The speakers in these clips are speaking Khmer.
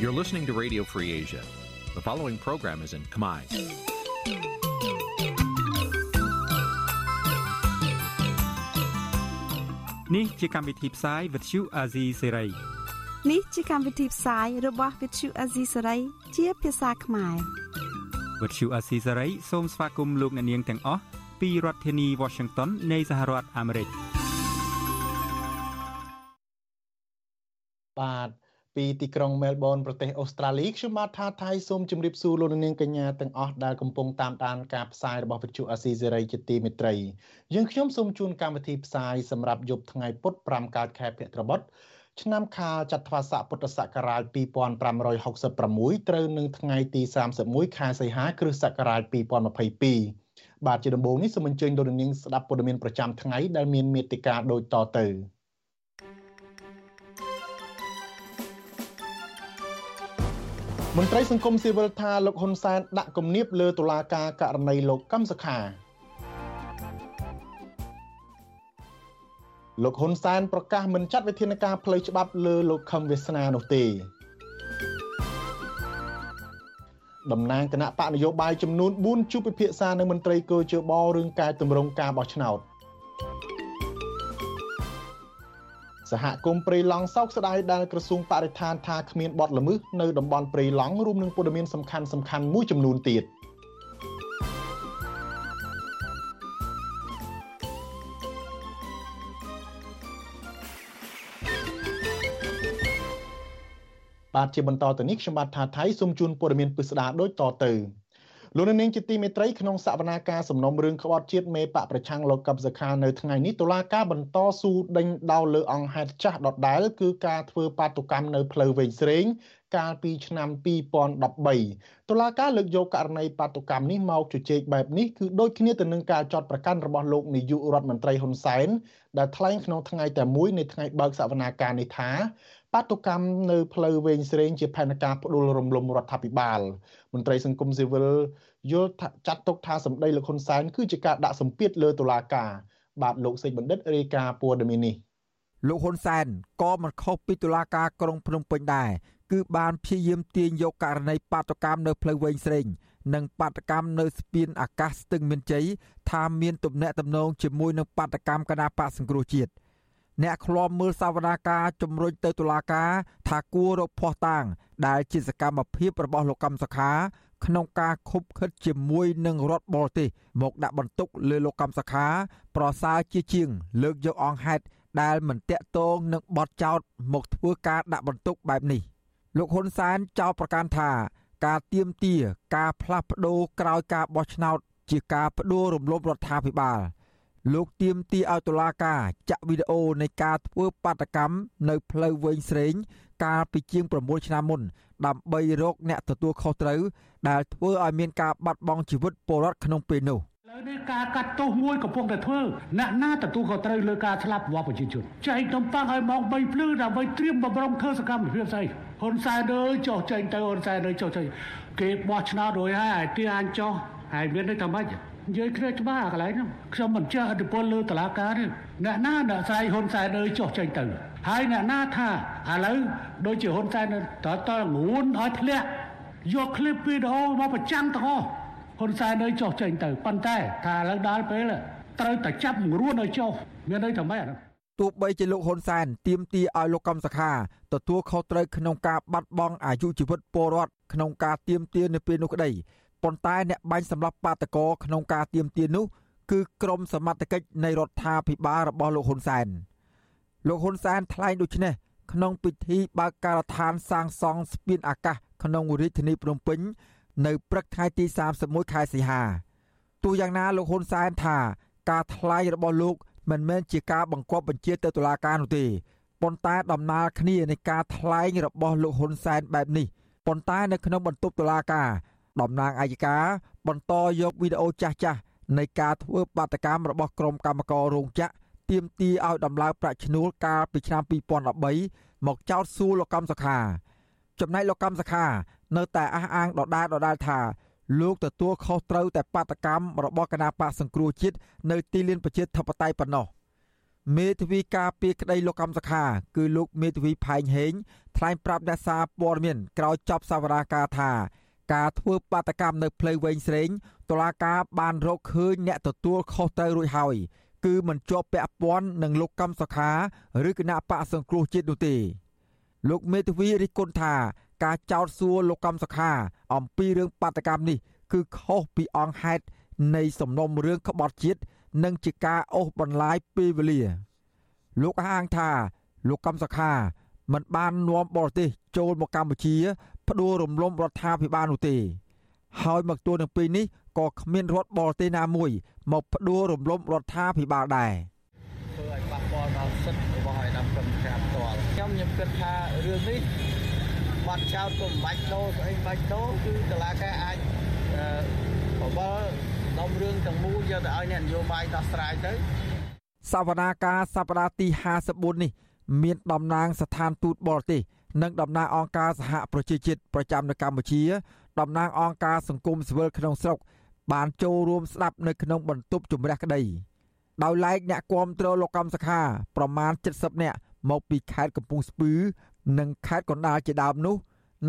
You're listening to Radio Free Asia. The following program is in Khmer. នេះជាកម្មវិធីផ្សាយ Vuthu Azizi Serai នេះជាកម្មវិធីផ្សាយរបស់ Vuthu Azizi Serai ជាភាសាខ្មែរ Vuthu Azizi Serai សូមស្វាគមន៍លោកអ្នកនាងទាំងអស់ពីរដ្ឋធានី Washington នៃសហរដ្ឋអាមេរិកបាទ ពីទីក្រុងមែលប៊នប្រទេសអូស្ត្រាលីខ្ញុំបាទថាថៃសូមជម្រាបសួរលោកនាងកញ្ញាទាំងអស់ដែលកំពុងតាមដានការផ្សាយរបស់វិទ្យុអាស៊ីសេរីជាទីមេត្រីយើងខ្ញុំសូមជូនកម្មវិធីផ្សាយសម្រាប់យប់ថ្ងៃពុធ5កើតខែភទ្របទឆ្នាំខាលចត្វាស័កពុទ្ធសករាជ2566ត្រូវនឹងថ្ងៃទី31ខែសីហាគ្រិស្តសករាជ2022បាទជាដំបូងនេះសូមអញ្ជើញលោកនាងស្ដាប់ព័ត៌មានប្រចាំថ្ងៃដែលមានមេត្តាដូចតទៅ មន្ត្រីសង្គមស៊ីវិលថាលោកហ៊ុនសែនដាក់គំនាបលើតុលាការករណីលោកកឹមសុខាលោកហ៊ុនសែនប្រកាសមិនចាត់វិធានការផ្លូវច្បាប់លើលោកខឹមវាសនានោះទេតំណាងគណៈបកនយោបាយចំនួន4ជួបពិភាក្សានឹងមន្ត្រីគយជបរឿងការទម្រង់ការបោះឆ្នោត សហគមន៍ព្រៃឡង់សោកស្ដាយដែលក្រសួងបរិស្ថានថាគ្មានបទល្មើសនៅតំបន់ព្រៃឡង់រួមនឹងព័ត៌មានសំខាន់សំខាន់មួយចំនួនទៀតបាទជាបន្តទៅនេះខ្ញុំបាទថាថៃសូមជូនព័ត៌មានពិស្ដាដូចតទៅ លោកនាងជាទីមេត្រីក្នុងសវនាការសំណុំរឿងក្បត់ជាតិមេបកប្រឆាំងលោកកឹបសខានៅថ្ងៃនេះតុលាការបន្តស៊ូដេញដោលលើអង្គហេតុចាស់ដដែល គឺការធ្វើបាតុកម្មនៅផ្លូវវែងស្រេងកាលពីឆ្នាំ2013តុលាការលើកយកករណីបាតុកម្មនេះមកជជែកបែបនេះគឺដូចគ្នាទៅនឹងការចាត់ប្រកាន់របស់លោកនាយករដ្ឋមន្ត្រីហ៊ុនសែនដែលថ្លែងក្នុងថ្ងៃតែមួយនៃថ្ងៃបើកសវនាការនេះថា បាតុកម្មនៅផ្លូវវែងស្រេងជាផែនការផ្ដួលរំលំរដ្ឋាភិបាលមន្ត្រីសង្គមស៊ីវិលយល់ចាត់ទុកថាសម្ដីលោកហ៊ុនសែនគឺជាការដាក់សម្ពាធលើតុលាការបាទលោកសេចបណ្ឌិតរាយការណ៍ព័ត៌មាននេះលោកហ៊ុនសែនក៏មិនខុសពីតុលាការក្រុងភ្នំពេញដែរគឺបានព្យាយាមទាញយកករណីបាតុកម្មនៅផ្លូវវែងស្រេងនិងបាតកម្មនៅស្ពានអាកាសស្ទឹងមានជ័យថាមានទំនាក់ទំនងជាមួយនឹងបាតកម្មគណៈបកសង្គ្រោះជាតិ អ្នកឃ្លាំមើលសវនាការជំរុញទៅតុលាការថាគួររកភ័ស្តុតាង ដែលជាសកម្មភាពរបស់លោកកម្មសខាក្នុងការខុបខិតជាមួយនឹងរដ្ឋបរទេសមកដាក់បន្ទុកលើលោកកម្មសខា ប្រសើរជាជាង លើកយកអង្គហេតុដែលមិនតាក់ទងនឹងបទចោទមកធ្វើការដាក់បន្ទុកបែបនេះលោកហ៊ុនសែនចោទប្រកាន់ថា ការទៀមទាការផ្លាស់ប្ដូរក្រោយការបោះឆ្នោតជាការបដួលរំលំរដ្ឋាភិបាល លោកទៀមទីឲ្យតុលាការចាក់វីដេអូនៃការធ្វើបាតកម្មនៅផ្លូវវែងស្រេង កាលពីជាង9ឆ្នាំមុន ដើម្បីរកអ្នកទទួលខុសត្រូវដែលធ្វើឲ្យមានការបាត់បង់ជីវិតពលរដ្ឋក្នុងពេលនោះឥឡូវនេះការកាត់ទោសមួយកំពុងតែធ្វើអ្នកណាទទួលខុសត្រូវលើការស្លាប់របស់ប្រជាជនចែកតំប៉ាំងឲ្យមក3ភ្លឺដើម្បីត្រៀមបំរុងធ្វើសកម្មភាពស្អីហ៊ុនសែនអើយចុះចេញទៅហ៊ុនសែនអើយចុះចេញគេបោះឆ្នោតរួចហើយឲ្យទីអញចុះហើយមានន័យថាម៉េច និយាយគ្នាច្បាស់កន្លែងហ្នឹងខ្ញុំមិនចេះអធិពលលើតឡាការទេអ្នកណាអ្នកស្រីហ៊ុនសែនអើយចុះចេញទៅហើយអ្នកណាថាឥឡូវដូចជាហ៊ុនសែនតើតើងួនឲ្យធ្លាក់យកคลิปវីដេអូមកប្រចាំទាំងអស់ហ៊ុនសែនអើយចុះចេញទៅប៉ុន្តែថាឥឡូវដល់ពេលត្រូវតែចាប់ងរួនឲ្យចុះមានន័យថាម៉េចអានោះទោះបីជាលោកហ៊ុនសែនទាមទារឲ្យលោកកំសខាទទួលខុសត្រូវក្នុងការបាត់បង់អាយុជីវិតពលរដ្ឋក្នុងការទាមទារនៅពេលនោះក្តី ប៉ុន្តែអ្នកបាញ់សម្លាប់បាតកោក្នុងការទៀមទានោះគឺក្រមសមត្ថកិច្ចនៃរដ្ឋាភិបាលរបស់លោកហ៊ុនសែនលោកហ៊ុនសែនថ្លែងដូចនេះក្នុងពិធីបើកការដ្ឋានសាងសង់ស្ពានអាកាសក្នុងរាជធានីភ្នំពេញ នៅព្រឹកថ្ងៃទី31ខែសីហាទោះយ៉ាងណាលោកហ៊ុនសែនថាការថ្លែងរបស់លោកមិនមែនជាការបង្គាប់បញ្ជាទៅតុលាការនោះទេប៉ុន្តែដំណើរគ្នានៃការថ្លែងរបស់លោកហ៊ុនសែនបែបនេះប៉ុន្តែនៅក្នុងបន្ទប់តុលាការ តំណាងអាយកាបន្តយកវីដេអូចាស់ចាស់នៃការធ្វើបាតកម្មរបស់ក្រុមកម្មកររោងចក្រទាមទារឲ្យដំឡើងប្រាក់ឈ្នួលកាលពីឆ្នាំ2013មកចោទសួរលោកកម្មសខា ចំណែកលោកកម្មសខា នៅតែអះអាងដដែលដដែលថាលោកទទួលខុសត្រូវតែបាតកម្មរបស់គណៈបកសង្គ្រោះជាតិនៅទីលានប្រជាធិបតេយ្យប៉ុណ្ណោះមេធាវីការពីក្តីលោកកម្មសខា គឺលោកមេធាវីផែងហេងថ្លែងប្រាប់អ្នកសារព័ត៌មានក្រោយចប់សវនាការថា ការធ្វើបាតកម្មនៅផ្លូវវែងស្រេងតុលាការបានរកឃើញអ្នកទទួលខុសត្រូវរួចហើយគឺមិនជាប់ពាក់ព័ន្ធនឹងលោកកម្មសខាឬគណៈបកសង្គ្រោះជាតិនោះទេលោកមេធាវីរិះគន់ថាការចោទសួរលោកកម្មសខាអំពីរឿងបាតកម្មនេះគឺខុសពីអង្គហេតុនៃសំណុំរឿងក្បត់ជាតិនិងជាការអូសបន្លាយពេលវេលា លោកអះអាងថាលោកកម្មសខាមិនបាននាំបរទេសចូលមកកម្ពុជា ផ្ដួលរំលំរដ្ឋាភិបាលនោះទេ ហើយមកទួលនឹងពេលនេះក៏គ្មានរដ្ឋបរទេសណាមួយ មកផ្ដួលរំលំរដ្ឋាភិបាលដែរធ្វើឲ្យប៉ះពាល់ដល់សិទ្ធិរបស់ឯកឧត្តមកម្មការផ្ទាល់ខ្ញុំខ្ញុំគិតថារឿងនេះបាត់ចោលក៏មិនបាច់ដោស្អីមិនបាច់ដោគឺតឡាការអាចបបលដំរឿងទាំងមូលយកទៅឲ្យអ្នកនយោបាយដោះស្រាយទៅសវនាការសប្តាហ៍ទី54នេះ មានតំណាងស្ថានទូតបរទេស និងតំណាងអង្គការសហប្រជាជាតិប្រចាំនៅកម្ពុជាតំណាងអង្គការសង្គមស៊ីវិលក្នុងស្រុកបានចូលរួមស្ដាប់នៅក្នុងបន្ទប់ជំរះក្តីដោយឡែកអ្នកគាំទ្រលោកកម្មសខាប្រមាណ70នាក់មកពីខេត្តកំពង់ស្ពឺ និងខេត្តកណ្ដាលជាដើមនោះ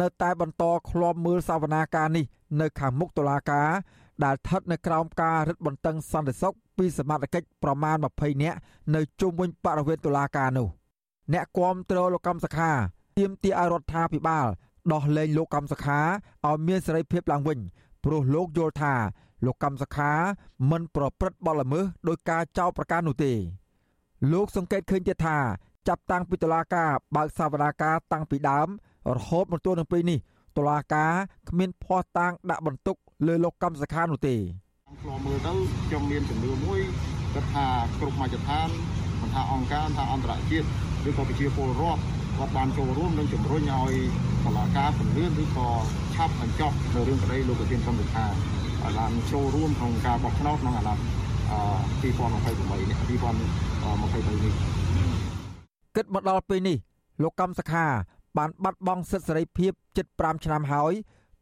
នៅតែបន្តឃ្លាំមើលសវនាការនេះនៅខាងមុខតុលាការដែលស្ថិតនៅក្រោមការរឹតបន្តឹងសន្តិសុខពីសមត្ថកិច្ចប្រមាណ20នាក់នៅជុំវិញបរិវេណតុលាការនោះ អ្នកគាំទ្រលោកកម្មសខា ទាមទារឲ្យរដ្ឋាភិបាលដោះលែងលោកកម្មសខាឲ្យមានសេរីភាពឡើងវិញព្រោះលោកយល់ថាលោកកម្មសខាមិនប្រព្រឹត្តបទល្មើសដោយការចោទប្រកាន់នោះទេលោកសង្កេតឃើញទៀតថាចាប់តាំងពីតុលាការបើកសវនាការតាំងពីដើមរហូតមកទល់នឹងពេលនេះតុលាការគ្មានភ័ស្តុតាងដាក់បន្ទុកលើលោកកម្មសខានោះទេខ្លោមើលទៅខ្ញុំមានជំនឿមួយគាត់ថាគ្រប់មជ្ឈដ្ឋានមិនថាអង្គការថាអន្តរជាតិឬក៏ប្រជាពលរដ្ឋ គាត់បានចូលរួមនិងជំរុញឲ្យតុលាការពន្លឿនឬក៏ឆាប់បញ្ចប់នៅរឿងក្តីលោកប្រធានសន្តិថាឲ្យបានចូលរួមក្នុងការបោះឆ្នោតក្នុងអាណត្តិ2028នេះ2023នេះគិតមកដល់ពេលនេះលោកកម្មសខាបានបាត់បង់សិទ្ធិសេរីភាពជិត5ឆ្នាំហើយ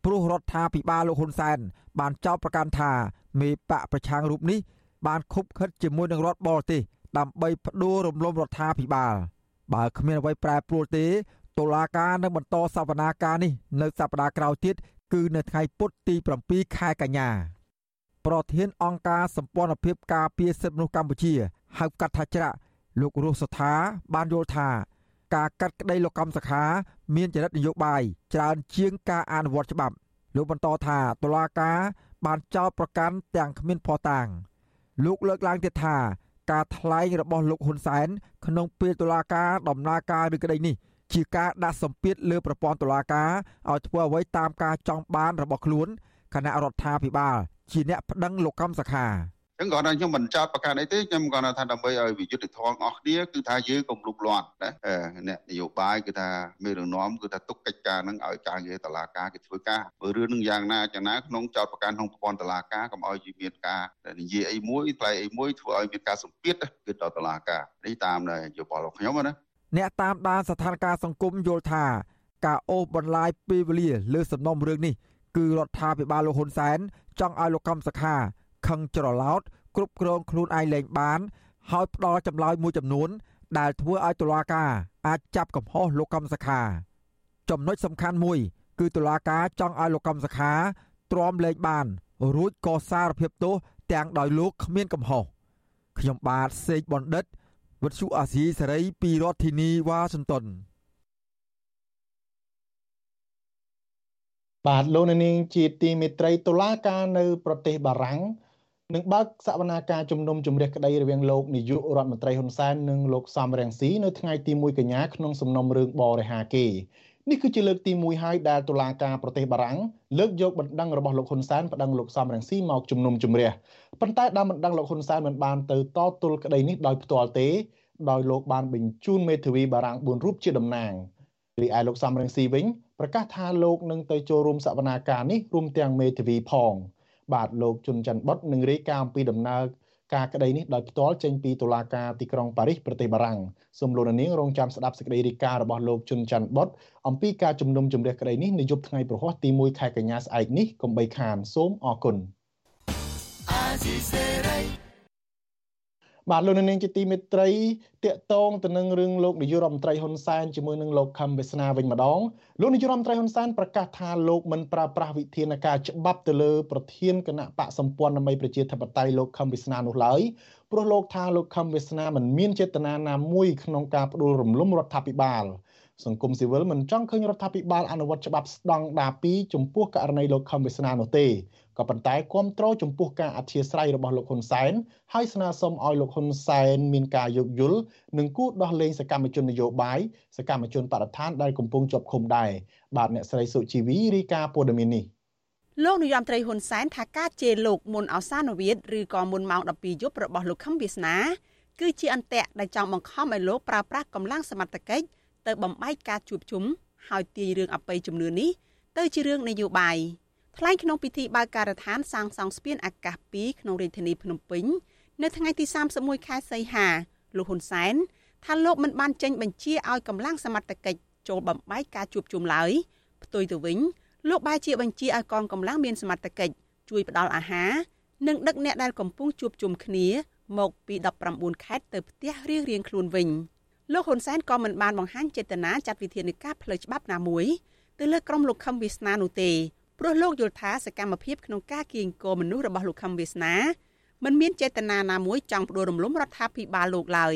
ព្រោះរដ្ឋាភិបាលលោកហ៊ុនសែនបានចោទប្រកាន់ថាមេបកប្រឆាំងរូបនេះបានខុបខិតជាមួយនឹងរដ្ឋបរទេសដើម្បីផ្ដួលរំលំរដ្ឋាភិបាល បើគ្មានអ្វីប្រែប្រួលទេតុលាការនឹងបន្តសវនាការនេះនៅសប្តាហ៍ក្រោយទៀតគឺនៅថ្ងៃពុធទី7ខែកញ្ញាប្រធានអង្គការសម្ព័ន្ធភាពការពារសិទ្ធិមនុស្សកម្ពុជាហៅកាត់ថាច្រាក់លោករស់សថាបានយល់ថាការកាត់ក្តីលោកកម្មសខា មានចរិតនយោបាយច្រើនជាងការអនុវត្តច្បាប់លោកបន្តថាតុលាការបានចោទប្រកាន់ទាំងគ្មានភស្តុតាងលោកលើកឡើងទៀតថា ការថ្លែងរបស់លោកហ៊ុនសែនក្នុងពេលតុលាការដំណើរការឬក្តីនេះជាការដាក់សម្ពាធលើប្រព័ន្ធតុលាការឲ្យធ្វើអ្វីតាមការចង់បានរបស់ខ្លួនគណៈរដ្ឋាភិបាលជាអ្នកប្តឹងលោកកម្មសខា ចឹងគាត់ថាខ្ញុំមិនចោតប្រកាន់អីទេខ្ញុំគាត់ថាដើម្បីឲ្យវិយុទ្ធធម៌អស់គ្នាគឺថាយើងកុំលុបលាន់ណាអ្នកនយោបាយគឺថាមេរងនាំគឺថាទុកកិច្ចការនឹងឲ្យការងារតឡាការគេធ្វើការមើលរឿងនឹងយ៉ាងណាយ៉ាងណាក្នុងចោតប្រកាន់ក្នុងប្រព័ន្ធតឡាការកុំឲ្យមានការនិយាយអីមួយផ្លែអីមួយធ្វើឲ្យមានការសម្ពាធគឺដល់តឡាការនេះតាមយោបល់របស់ខ្ញុំណាអ្នកតាមដានស្ថានភាពសង្គមយល់ថាការអូសបន្លាយពេលវេលាលើសំណុំរឿងនេះគឺរដ្ឋាភិបាលលោកហ៊ុនសែនចង់ឲ្យលោកកំសខា ខឹងច្រឡោតគ្រប់គ្រងខ្លួនឯងលែងបាន ហើយផ្ដល់ចម្លើយមួយចំនួន ដែលធ្វើឲ្យតុលាការអាចចាប់កំហុសលោកកំសខា ចំណុចសំខាន់មួយ គឺតុលាការចង់ឲ្យលោកកំសខាទ្រាំលែងបាន រួចក៏សារភាពទោសទាំងដោយលោកគ្មានកំហុសខ្ញុំបាទសេកបណ្ឌិតវិទ្យុអាស៊ីសេរីពីរដ្ឋធានីវ៉ាស៊ីនតោនបាទលោកនាងជាទីមេត្រីតុលាការនៅ ប្រទេសបារាំង នឹងបើកសវនាការជំនុំជម្រះក្តីរវាងលោកនាយករដ្ឋមន្ត្រីហ៊ុនសែននិងលោកសំរងស៊ីនៅថ្ងៃទី1កញ្ញាក្នុងសំណុំរឿងបរិហាគេនេះគឺជាលើកទី1ហើយដែលតុលាការប្រទេសបារាំងលើកយកបណ្ដឹងរបស់លោកហ៊ុនសែនប្តឹងលោកសំរងស៊ីមកជំនុំជម្រះប៉ុន្តែដើមបណ្ដឹងលោកហ៊ុនសែនមិនបានទៅតទល់ក្តីនេះដោយផ្ទាល់ទេដោយលោកបានបញ្ជូនមេធាវីបារាំង4រូបជាតំណាងរីឯលោកសំរងស៊ីវិញប្រកាសថាលោកនឹងទៅចូលរួមសវនាការនេះរួមទាំងមេធាវីផង បាទលោកជុនច័ន្ទបុតនឹងរាយការណ៍អំពីដំណើរការក្តីនេះដោយផ្ទាល់ចេញពីតុលាការទីក្រុងប៉ារីសប្រទេសបារាំងសូមលោកនាងរងចាំស្ដាប់សេចក្តីរាយការណ៍របស់លោកជុនច័ន្ទបុតអំពីការជំនុំជម្រះក្តីនេះនៅយប់ថ្ងៃប្រហ័សទី1ខែកញ្ញាស្អែកនេះកុំបីខានសូមអរគុណ បាទលោកនាងជាទីមេត្រីតកតងទៅនឹងរឿងលោកនាយករដ្ឋមន្ត្រីហ៊ុនសែនជាមួយនឹងលោកខឹមវាសនាវិញម្ដងលោកនាយករដ្ឋមន្ត្រីហ៊ុនសែនប្រកាសថាលោកមិនប្រើប្រាស់វិធានការច្បាប់ទៅលើប្រធានគណៈបកសម្ព័ន្ធដើម្បីប្រជាធិបតេយ្យលោកខឹមវាសនានោះឡើយព្រោះលោកថាលោកខឹមវាសនាមិនមានចេតនាណាមួយក្នុងការផ្ដួលរំលំរដ្ឋាភិបាល សង្គមស៊ីវិលមិនចង់ឃើញរដ្ឋាភិបាលអនុវត្តច្បាប់ស្ដង់ដារ2ចំពោះករណីលោកខំវាសនានោះទេក៏ប៉ុន្តែគ្រប់គ្រងចំពោះការអធិស្ឋានរបស់លោកហ៊ុនសែនហើយស្នើសុំឲ្យលោកហ៊ុនសែនមានការយោគយល់និងគូដោះលែងសកម្មជននយោបាយសកម្មជនបដិថានដែលកំពុងជាប់ឃុំដែរបាទអ្នកស្រីសុជីវីរីកាព័ត៌មាននេះលោកនាយរដ្ឋមន្ត្រីហ៊ុនសែនថាការជេរលោកមុនអសានវិទ្យឬក៏មុនម៉ោង12យប់របស់លោកខំវាសនាគឺជាអន្ទាក់ដែលចង់បង្ខំឲ្យលោកប្រើប្រាស់កម្លាំងសមត្ថកិច្ច ទៅបំបែកការជួបជុំហើយទាញរឿងអបិយជំនឿនេះទៅជារឿងនយោបាយថ្លែងក្នុងពិធីបើកការដ្ឋានសាងសង់ស្ពានអាកាស2ក្នុងរាជធានីភ្នំពេញនៅថ្ងៃទី31ខែសីហាលោកហ៊ុនសែនថាលោកមិនបានចេញបញ្ជាឲ្យកម្លាំងសមត្ថកិច្ចចូលបំបែកការជួបជុំឡើយផ្ទុយទៅវិញលោកបែរជាបញ្ជាឲ្យកងកម្លាំងមានសមត្ថកិច្ចជួយផ្ដល់អាហារនិងដឹកអ្នកដែលកំពុងជួបជុំគ្នាមកពី19ខេត្តទៅផ្ទះរៀងៗខ្លួនវិញ។ លោកហ៊ុនសែនក៏មិនបានបង្ហាញចេតនាចាត់វិធានការផ្លូវច្បាប់ណាមួយទៅលើក្រុមលោកខឹមវាសនានោះទេព្រោះលោកយល់ថាសកម្មភាពក្នុងការគៀងគរមនុស្សរបស់លោកខឹមវាសនាមិនមានចេតនាណាមួយចង់ផ្ដួលរំលំរដ្ឋាភិបាលលោកឡើយ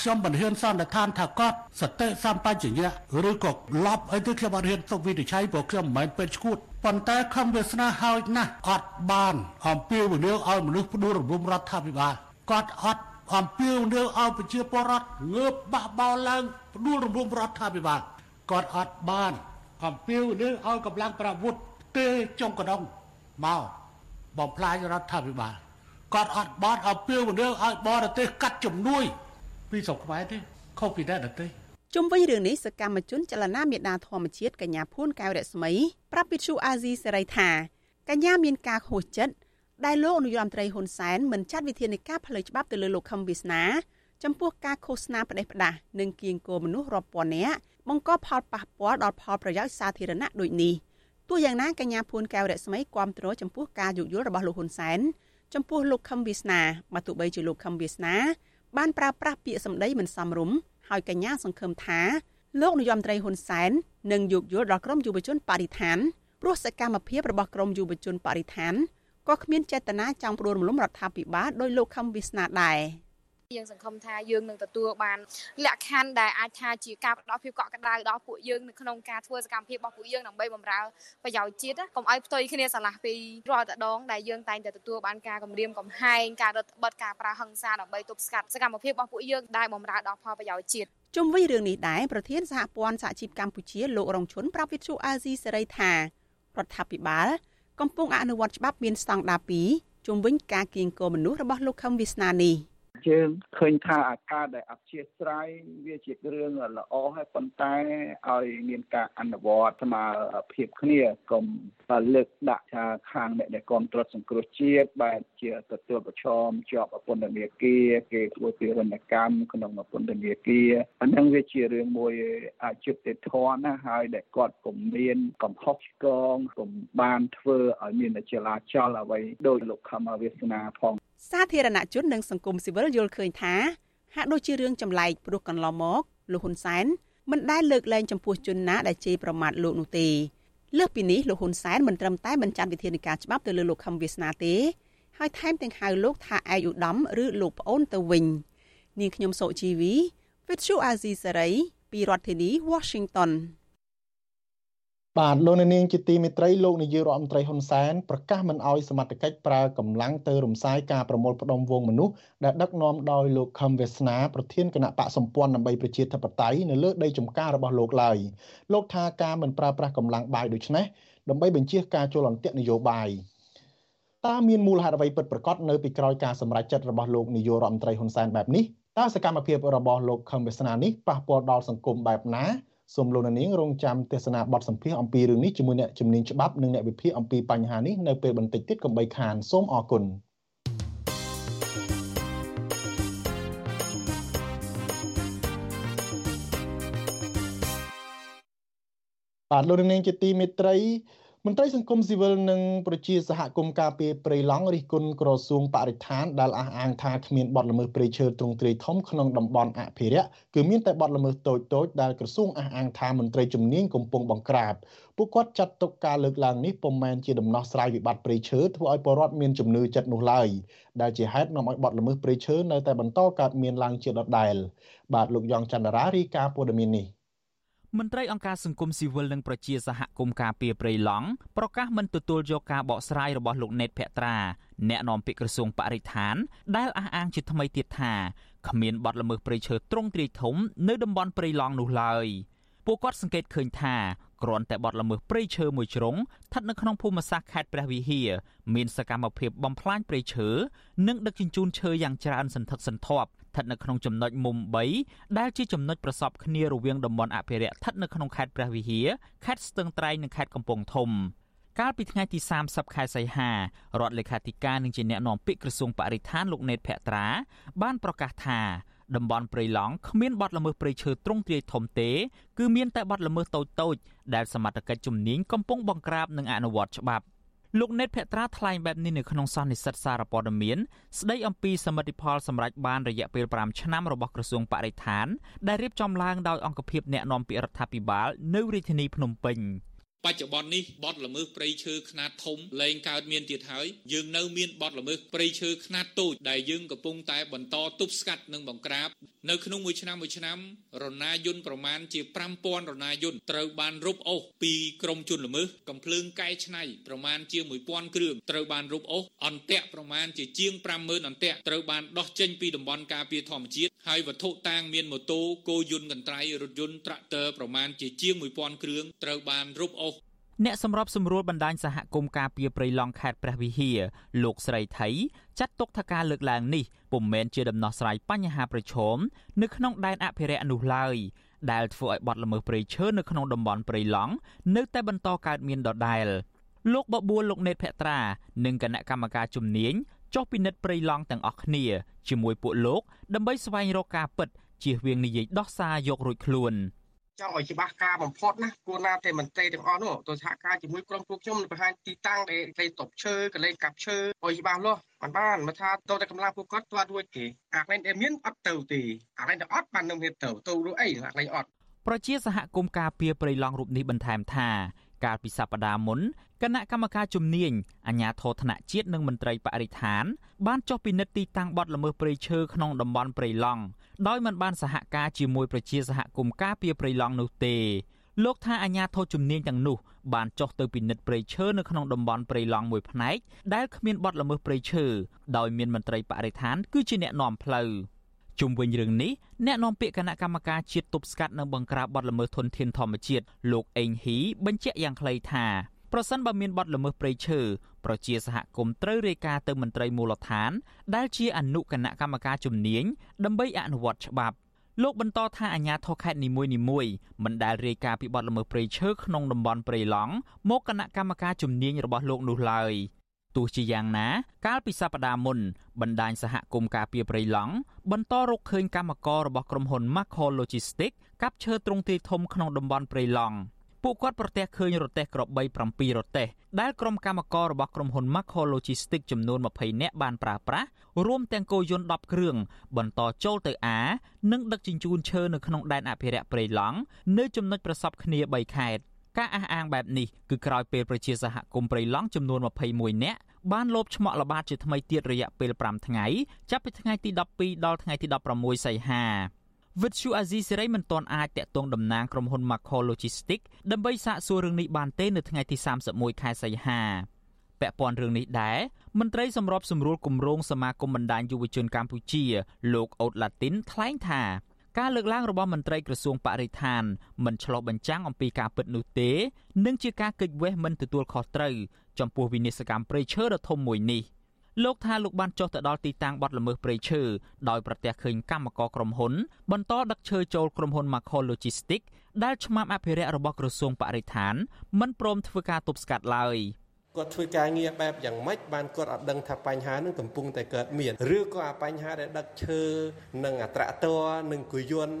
ខ្ញុំមិនហ៊ានសន្និដ្ឋានថាគាត់សតិសម្បជញ្ញៈឬក៏ឡប់អីទៅខ្ញុំអត់ហ៊ានទុកវិនិច្ឆ័យព្រោះខ្ញុំមិនមែនពេទ្យឈួតប៉ុន្តែខំវាសនាហើយណាស់អត់បានអំពាវនាវឲ្យមនុស្សផ្ដួលរំលំរដ្ឋាភិបាលគាត់អត់ អំពាវនាវឲ្យប្រជាពលរដ្ឋងើបបះបោឡើងផ្ដួលរំលំរដ្ឋាភិបាលគាត់អត់បានអំពាវនាវឲ្យកម្លាំងប្រវត្តិទេចុងកណ្ដុងមកបំផ្លាញរដ្ឋាភិបាលគាត់អត់បានអំពាវនាវឲ្យបរទេសកាត់ជំនួយ ពីស្រុកខ្មែរទេខុសពីអ្នកដទៃជុំវិញរឿងនេះសកម្មជនចលនាមេដាធម្មជាតិកញ្ញាភួនកែវរស្មីប្រាប់វិទ្យុអាស៊ីសេរីថាកញ្ញាមានការខុសចិត្ត ដែលលោកនាយរដ្ឋមន្ត្រីហ៊ុនសែនមិនចាត់វិធានការផ្លូវច្បាប់ទៅលើលោកខឹមវាសនាចំពោះការឃោសនាផ្ដេសផ្ដាសនិងគៀងគរមនុស្សរាប់ពាន់នាក់បង្កផលប៉ះពាល់ដល់ផលប្រយោជន៍សាធារណៈដូចនេះទោះយ៉ាងណាកញ្ញាភួនកែវរស្មីគាំទ្រចំពោះការយោគយល់របស់លោកហ៊ុនសែនចំពោះលោកខឹមវាសនាបើទោះបីជាលោកខឹមវាសនាបានប្រើប្រាស់ពាក្យសម្ដីមិនសមរម្យហើយកញ្ញាសង្ឃឹមថាលោកនាយរដ្ឋមន្ត្រីហ៊ុនសែននឹងយោគយល់ដល់ក្រមយុវជនបរិស្ថានព្រោះសកម្មភាពរបស់ក្រមយុវជនបរិស្ថាន ក៏គ្មានចេតនាចង់ផ្ដួលរំលំរដ្ឋាភិបាលដោយលោកខំវិស្នាដែរយើងសង្ឃឹមថាយើងនឹងទទួលបានលក្ខខណ្ឌដែលអាចថាជាការផ្ដល់ភាពកក់ក្ដៅដល់ពួកយើងនៅក្នុងការធ្វើសកម្មភាពរបស់ពួកយើងដើម្បីបម្រើប្រយោជន៍ជាតិកុំឲ្យផ្ទុយគ្នាស្រឡះពីរាល់តដងដែលយើងតែងតែទទួលបានការគម្រាមកំហែងការរឹតបន្តឹងការប្រើហិង្សាដើម្បីទប់ស្កាត់សកម្មភាពរបស់ពួកយើងដែលបម្រើដល់ផលប្រយោជន៍ជាតិជុំវិញរឿងនេះដែរប្រធានសហព័ន្ធសហជីពកម្ពុជាលោករងឈុនប្រាប់វិទ្យុអាស៊ីសេរីថារដ្ឋាភិបាល កំពុងអនុវត្តច្បាប់មានស្តង់ដារ2ជុំវិញការគៀងគរមនុស្សរបស់លោកខឹមវាសនានេះ យើងឃើញថាអាការដែលអធិស្ស្រ័យវាជារឿងល្អហើយប៉ុន្តែឲ្យមានការអនុវត្តស្មើភាពគ្នាកុំលើកដាក់ថាខាងអ្នកដែលគ្រប់គ្រងសង្គ្រោះជាតិបែបជាទទួលប្រឈមជាប់ពន្ធនាគារគេធ្វើពីរណកម្មក្នុងពន្ធនាគារអាហ្នឹងវាជារឿងមួយអយុត្តិធម៌ណាហើយដែលគាត់ពុំមានកំហុសឆ្គងពុំបានធ្វើឲ្យមានចលាចលអ្វីដោយលោកខមវាសនាផងសាធារណជននិងសង្គមស៊ីវិលយល់ឃើញថាហាក់ដូចជារឿងចម្លែកព្រោះកន្លងមកលោកហ៊ុនសែនមិនដែលលើកលែងចំពោះជនណាដែលជេរប្រមាថលោកនោះទេលើសពីនេះលោកហ៊ុនសែនមិនត្រឹមតែបញ្ចាំវិធានការច្បាប់ទៅលើលោកខឹមវាសនាទេហើយថែមទាំងហៅលោកថាឯកឧត្តមឬលោកប្អូនទៅវិញនាងខ្ញុំសុជីវី With you Azizi Saray ពីរដ្ឋធានី Washington បាទលោកនាងជាទីមេត្រីលោកនាយករដ្ឋមន្ត្រីហ៊ុនសែនប្រកាសមិនអោយសមត្ថកិច្ចប្រើកម្លាំងទៅរំសាយការប្រមូលផ្ដុំវងមនុស្សដែលដឹកនាំដោយលោកខឹមវាសនាប្រធានគណៈបកសម្ព័ន្ធដើម្បីប្រជាធិបតេយ្យនៅលើដីចំការរបស់លោកឡើយលោកថាការមិនប្រើប្រាស់កម្លាំងបាយដូចនេះដើម្បីបញ្ជាការចូលអន្ទាក់នយោបាយតើមានមូលហេតុអ្វីពិតប្រាកដនៅពីក្រោយការសម្រេចចិត្តរបស់លោកនាយករដ្ឋមន្ត្រីហ៊ុនសែនបែបនេះតើសកម្មភាពរបស់លោកខឹមវាសនានេះប៉ះពាល់ដល់សង្គមបែបណា សូមលោកនាងរងចាំទស្សនាបទសម្ភាសអំពីរឿងនេះជាមួយអ្នកជំនាញច្បាប់និងអ្នកវិភាគអំពីបញ្ហានេះនៅពេលបន្តិចទៀតកុំបីខានសូមអរគុណបាទលោកនាងជាទីមេត្រី មមន្ត្រីសង្គមស៊ីវិលនិងប្រជាសហគមន៍ការពារព្រៃឡង់រិះគន់ក្រសួងបរិស្ថានដែលអះអាងថាគ្មានបទល្មើសព្រៃឈើទ្រង់ទ្រាយធំក្នុងតំបន់អភិរក្សគឺមានតែបទល្មើសតូចតូចដែលក្រសួងអះអាងថាមន្ត្រីជំនាញកំពុងបង្ក្រាបពួកគាត់ចាត់ទុកការលើកឡើងនេះពុំមែនជាដំណោះស្រាយវិបត្តិព្រៃឈើធ្វើឲ្យពលរដ្ឋមានជំនឿចិត្តនោះឡើយដែលជាហេតុនាំឲ្យបទល្មើសព្រៃឈើនៅតែបន្តកើតមានឡើងជាដដែលបាទលោកយ៉ងច័ន្ទរារាយការណ៍ព័ត៌មាននេះ មន្ត្រីអង្គការសង្គមស៊ីវិលនិងប្រជាសហគមន៍ការពារព្រៃឡង់ប្រកាសមិនទទួលយកការបកស្រាយរបស់លោកណេតភក្ត្រាអ្នកនាំពាក្យក្រសួងបរិស្ថាន ដែលអះអាងជាថ្មីទៀតថាគ្មានបទល្មើសព្រៃឈើទ្រង់ទ្រាយធំនៅតំបន់ព្រៃឡង់នោះឡើយពួកគាត់សង្កេតឃើញថាគ្រាន់តែបទល្មើសព្រៃឈើមួយជ្រុងស្ថិតនៅក្នុងភូមិសាស្ត្រខេត្តព្រះវិហារមានសកម្មភាពបំផ្លាញព្រៃឈើនិងដឹកជញ្ជូនឈើយ៉ាងច្រើនសន្ធឹកសន្ធាប់ស្ថិតនៅក្នុងចំណុចមុំ3ដែលជាចំណុចប្រសពគ្នារវាងតំបន់អភិរក្សស្ថិតនៅក្នុងខេត្តព្រះវិហារខេត្តស្ទឹងត្រែងនិងខេត្តកំពង់ធំកាលពីថ្ងៃទី30ខែសីហារដ្ឋលេខាធិការនឹងជាអ្នកនាំពាក្យក្រសួងបរិស្ថានលោកណេតភក្ត្រាបានប្រកាសថាតំបន់ព្រៃឡង់គ្មានបទល្មើសព្រៃឈើទ្រង់ទ្រាយធំទេគឺមានតែបទល្មើសតូចតូចដែលសមត្ថកិច្ចជំនាញកំពុងបង្ក្រាបនិងអនុវត្តច្បាប់ លោកណេតភក្ត្រាថ្លែងបែបនេះនៅក្នុងសន្និសីទសារព័ត៌មានស្ដីអំពីសមិទ្ធផលសម្រាប់បានរយៈពេល5ឆ្នាំរបស់ក្រសួងបរិស្ថានដែលរៀបចំឡើងដោយអង្គភាពអ្នកណែនាំពាក្យរដ្ឋាភិបាលនៅរាជធានីភ្នំពេញ។ បច្ចុប្បន្ននេះបទល្មើសព្រៃឈើខ្នាតធំលែងកើតមានទៀតហើយយើងនៅមានបទល្មើសព្រៃឈើខ្នាតតូចដែលយើងកំពុងតែបន្តទប់ស្កាត់និងបង្ក្រាបនៅក្នុងមួយឆ្នាំមួយឆ្នាំរណាយន្តប្រមាណជា5000រណាយន្តត្រូវបានរုပ်អូសពីក្រមជនល្មើសកំភ្លើងកែច្នៃប្រមាណជា1000គ្រឿងត្រូវបានរုပ်អូសអន្ទាក់ប្រមាណជាជាង50000អន្ទាក់ត្រូវបានដោះចេញពីតំបន់ការពារធម្មជាតិហើយវត្ថុតាងមានម៉ូតូគោយន្តកន្ត្រៃរថយន្តត្រាក់ទ័រប្រមាណជាជាង1000គ្រឿងត្រូវបានរုပ်អូស អ្នកសម្របសម្រួលបណ្ដាញសហគមន៍ការពារព្រៃឡង់ខេត្តព្រះវិហារលោកស្រីថៃចាត់ទុកថាការលើកឡើងនេះពុំមែនជាដំណោះស្រាយបញ្ហាប្រឈមនៅក្នុងដែនអភិរក្សនោះឡើយដែលធ្វើឲ្យបាត់ល្មើសព្រៃឈើនៅក្នុងតំបន់ព្រៃឡង់នៅតែបន្តកើតមានដដែលលោកបបួលលោកណេតភក្ត្រានិងគណៈកម្មការជំនាញចុះពិនិត្យព្រៃឡង់ទាំងអស់គ្នាជាមួយពួកលោកដើម្បីស្វែងរកការពិតជៀសវាងនិយាយដោះសារយករួចខ្លួន។ ចង់ឲ្យច្បាស់ការបំផុតណាគួរណាតែមន្ត្រីទាំងអស់នោះទៅសហការជាមួយក្រុមពួកខ្ញុំបង្ហាញទីតាំងដែលគេតបឈើកលែងកាប់ឈើឲ្យច្បាស់លាស់បានបានមកថាទៅតែកម្លាំងពួកគាត់ទាត់រួចទេអាកន្លែងដែលមានអត់ទៅទេអាកន្លែងដែលអត់បាននឹងមានទៅទៅរួចអីអាកន្លែងអត់ប្រជាសហគមន៍ការពារព្រៃឡង់រូបនេះបន្ថែមថា កាលពីសប្តាហ៍មុនគណៈកម្មការជំនាញអាជ្ញាធរថ្នាក់ជាតិនិងមន្ត្រីបរិស្ថាន បានចុះពិនិត្យទីតាំងបទល្មើសព្រៃឈើក្នុងតំបន់ព្រៃឡង់ដោយមិនបានសហការជាមួយប្រជាសហគមន៍ការពារព្រៃឡង់នោះទេលោកថាអាញាធរជំនាញទាំងនោះបានចុះទៅពិនិត្យព្រៃឈើនៅក្នុងតំបន់ព្រៃឡង់មួយផ្នែកដែលគ្មានបទល្មើសព្រៃឈើដោយមានមន្ត្រីបរិស្ថាន គឺជាអ្នកនាំផ្លូវ ជុំវិញរឿងនេះអ្នកនាំពាក្យគណៈកម្មការជាតិទប់ស្កាត់និងបង្ក្រាបបទល្មើសធនធានធម្មជាតិលោកអេងហ៊ីបញ្ជាក់យ៉ាងខ្លីថាប្រសិនបើមានបទល្មើសព្រៃឈើប្រជាសហគមន៍ត្រូវរាយការណ៍ទៅមន្ត្រីមូលដ្ឋាន ដែលជាអនុគណៈកម្មការជំនាញដើម្បីអនុវត្តច្បាប់លោកបន្តថាអាជ្ញាធរខេត្តនីមួយៗមិនដែលរាយការណ៍ពីបទល្មើសព្រៃឈើក្នុងតំបន់ព្រៃឡង់មកគណៈកម្មការជំនាញរបស់លោកនោះឡើយ ទោះជាយ៉ាងណា កាលពីសប្តាហ៍មុនបណ្ដាញសហគមន៍ការពារព្រៃឡង់បន្តរកឃើញកម្មកររបស់ក្រុមហ៊ុន Macro Logistics កាប់ឈើទ្រង់ទ្រាយធំក្នុងតំបន់ព្រៃឡង់ពួកគាត់ប្រទះឃើញរទេះក្របី7រទេះដែលក្រុមកម្មកររបស់ក្រុមហ៊ុន Macro Logistics ចំនួន20នាក់បានប្រើប្រាស់រួមទាំងគោយន្ត10គ្រឿងបន្តចូលទៅអានិងដឹកជញ្ជូនឈើនៅក្នុងដែនអភិរក្សព្រៃឡង់នៅចំណុចប្រសពគ្នា3ខេត្តការអះអាងបែបនេះគឺក្រោយពេលប្រជាសហគមន៍ព្រៃឡង់ចំនួន21នាក់ បានលបឆ្មក់ល្បាតជាថ្មីទៀតរយៈពេល5ថ្ងៃចាប់ពីថ្ងៃទី12ដល់ថ្ងៃទី16សីហាវិទ្យុអាស៊ីសេរីមិនទាន់អាចតាក់ទងតំណាងក្រុមហ៊ុន Macro Logistics ដើម្បីសាកសួររឿងនេះបានទេនៅថ្ងៃទី31ខែសីហាពាក់ព័ន្ធរឿងនេះដែរមន្ត្រីសម្របសម្រួលគម្រោងសមាគមបណ្ដាញយុវជនកម្ពុជា លោកអូតឡាទីនថ្លែងថាការលើកឡើងរបស់មន្ត្រីក្រសួងបរិស្ថានមិនឆ្លុះបញ្ចាំងអំពីការពិតនោះទេ និងជាការគេចវេះមិនទទួលខុសត្រូវ ចំពោះវិនិស្សកម្មព្រៃឈើដ៏ធំមួយនេះ។លោកថាលោកបានចុះទៅដល់ទីតាំងបាត់ល្មើសព្រៃឈើដោយប្រទះឃើញកម្មករក្រុមហ៊ុន បន្តដឹកឈើចូលក្រុមហ៊ុន Macro Logistics ដែលឆ្មាំអភិរក្សរបស់ក្រសួងបរិស្ថានមិនព្រមធ្វើការទប់ស្កាត់ឡើយ គាត់ធ្វើការងារបែបយ៉ាងម៉េចបានគាត់អត់ដឹងថាបញ្ហានឹងកំពុងតែកើតមានឬក៏អាបញ្ហាដែលដឹកឈើនិងអាត្រាក់ទ័រនិងគុយយន្ត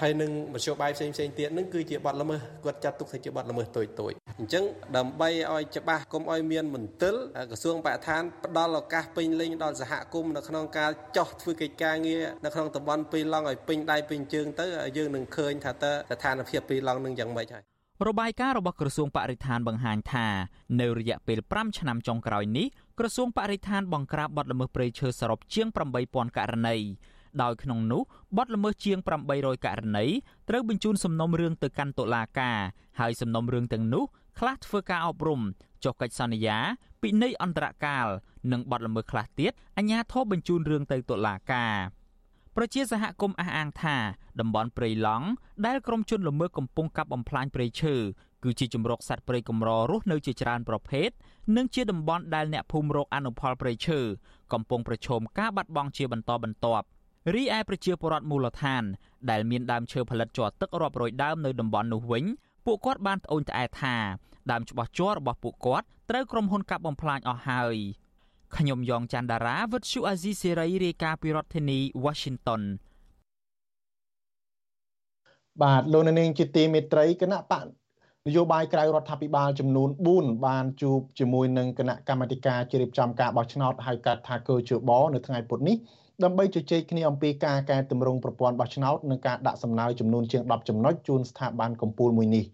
ហើយនឹងមធ្យោបាយផ្សេងផ្សេងទៀតនឹងគឺជាបទល្មើសគាត់ចាត់ទុកថាជាបទល្មើសតូចតូចអញ្ចឹងដើម្បីឲ្យច្បាស់កុំឲ្យមានមន្ទិលក្រសួងបរិស្ថានផ្ដល់ឱកាសពេញលេញដល់សហគមន៍នៅក្នុងការចោះធ្វើកិច្ចការងារនៅក្នុងតំបន់ពីឡង់ឲ្យពេញដៃពេញជើងទៅយើងនឹងឃើញថាតើស្ថានភាពពីឡង់នឹងយ៉ាងម៉េចហើយ របាយការណ៍របស់ក្រសួងបរិស្ថានបង្ហាញថានៅរយៈពេល5ឆ្នាំចុងក្រោយនេះក្រសួងបរិស្ថានបង្ក្រាបបទល្មើសព្រៃឈើសរុបជាង8000ករណីដោយក្នុងនោះបទល្មើសជាង800ករណីត្រូវបញ្ជូនសំណុំរឿងទៅកាន់តុលាការហើយសំណុំរឿងទាំងនោះខ្លះធ្វើការអប់រំចុះកិច្ចសន្យាពិន័យអន្តរកាលនិងបទល្មើសខ្លះទៀតអាជ្ញាធរបញ្ជូនរឿងទៅតុលាការ ប្រជាសហគមន៍អះអាងថាតំបន់ព្រៃឡង់ដែលក្រុមជនល្មើសកំពុងកាប់បំផ្លាញព្រៃឈើគឺជាជំរកសត្វព្រៃកម្ររស់នៅជាច្រើនប្រភេទនិងជាតំបន់ដែលអ្នកភូមិរកអនុផលព្រៃឈើកំពុងប្រឈមការបាត់បង់ជាបន្តបន្ទាប់រីឯប្រជាពលរដ្ឋមូលដ្ឋាន ដែលមានដើមឈើផលិតជ័រទឹករាប់រយដើមនៅតំបន់នោះវិញពួកគាត់បានត្អូញត្អែថាដើមច្បាស់ជ័ររបស់ពួកគាត់ត្រូវក្រុមហ៊ុនកាប់បំផ្លាញអស់ហើយ ខ្ញុំយ៉ងច័ន្ទដារាវិទ្យុអាស៊ីសេរីរាយការណ៍ពីរដ្ឋធានី Washington បាទលោកនាងជាទីមេត្រីគណៈបកនយោបាយក្រៅរដ្ឋាភិបាលចំនួន4បានជួបជាមួយនឹងគណៈកម្មាធិការជ្រៀបចំការបោះឆ្នោតហៅកាត់ថាកើជបនៅថ្ងៃពុធនេះ ដើម្បីជជែកគ្នាអំពីការកែតម្រង់ប្រព័ន្ធបោះឆ្នោតនិងការដាក់សំណើចំនួនជាង10ចំណុចជូនស្ថាប័នកម្ពុជាមួយនេះ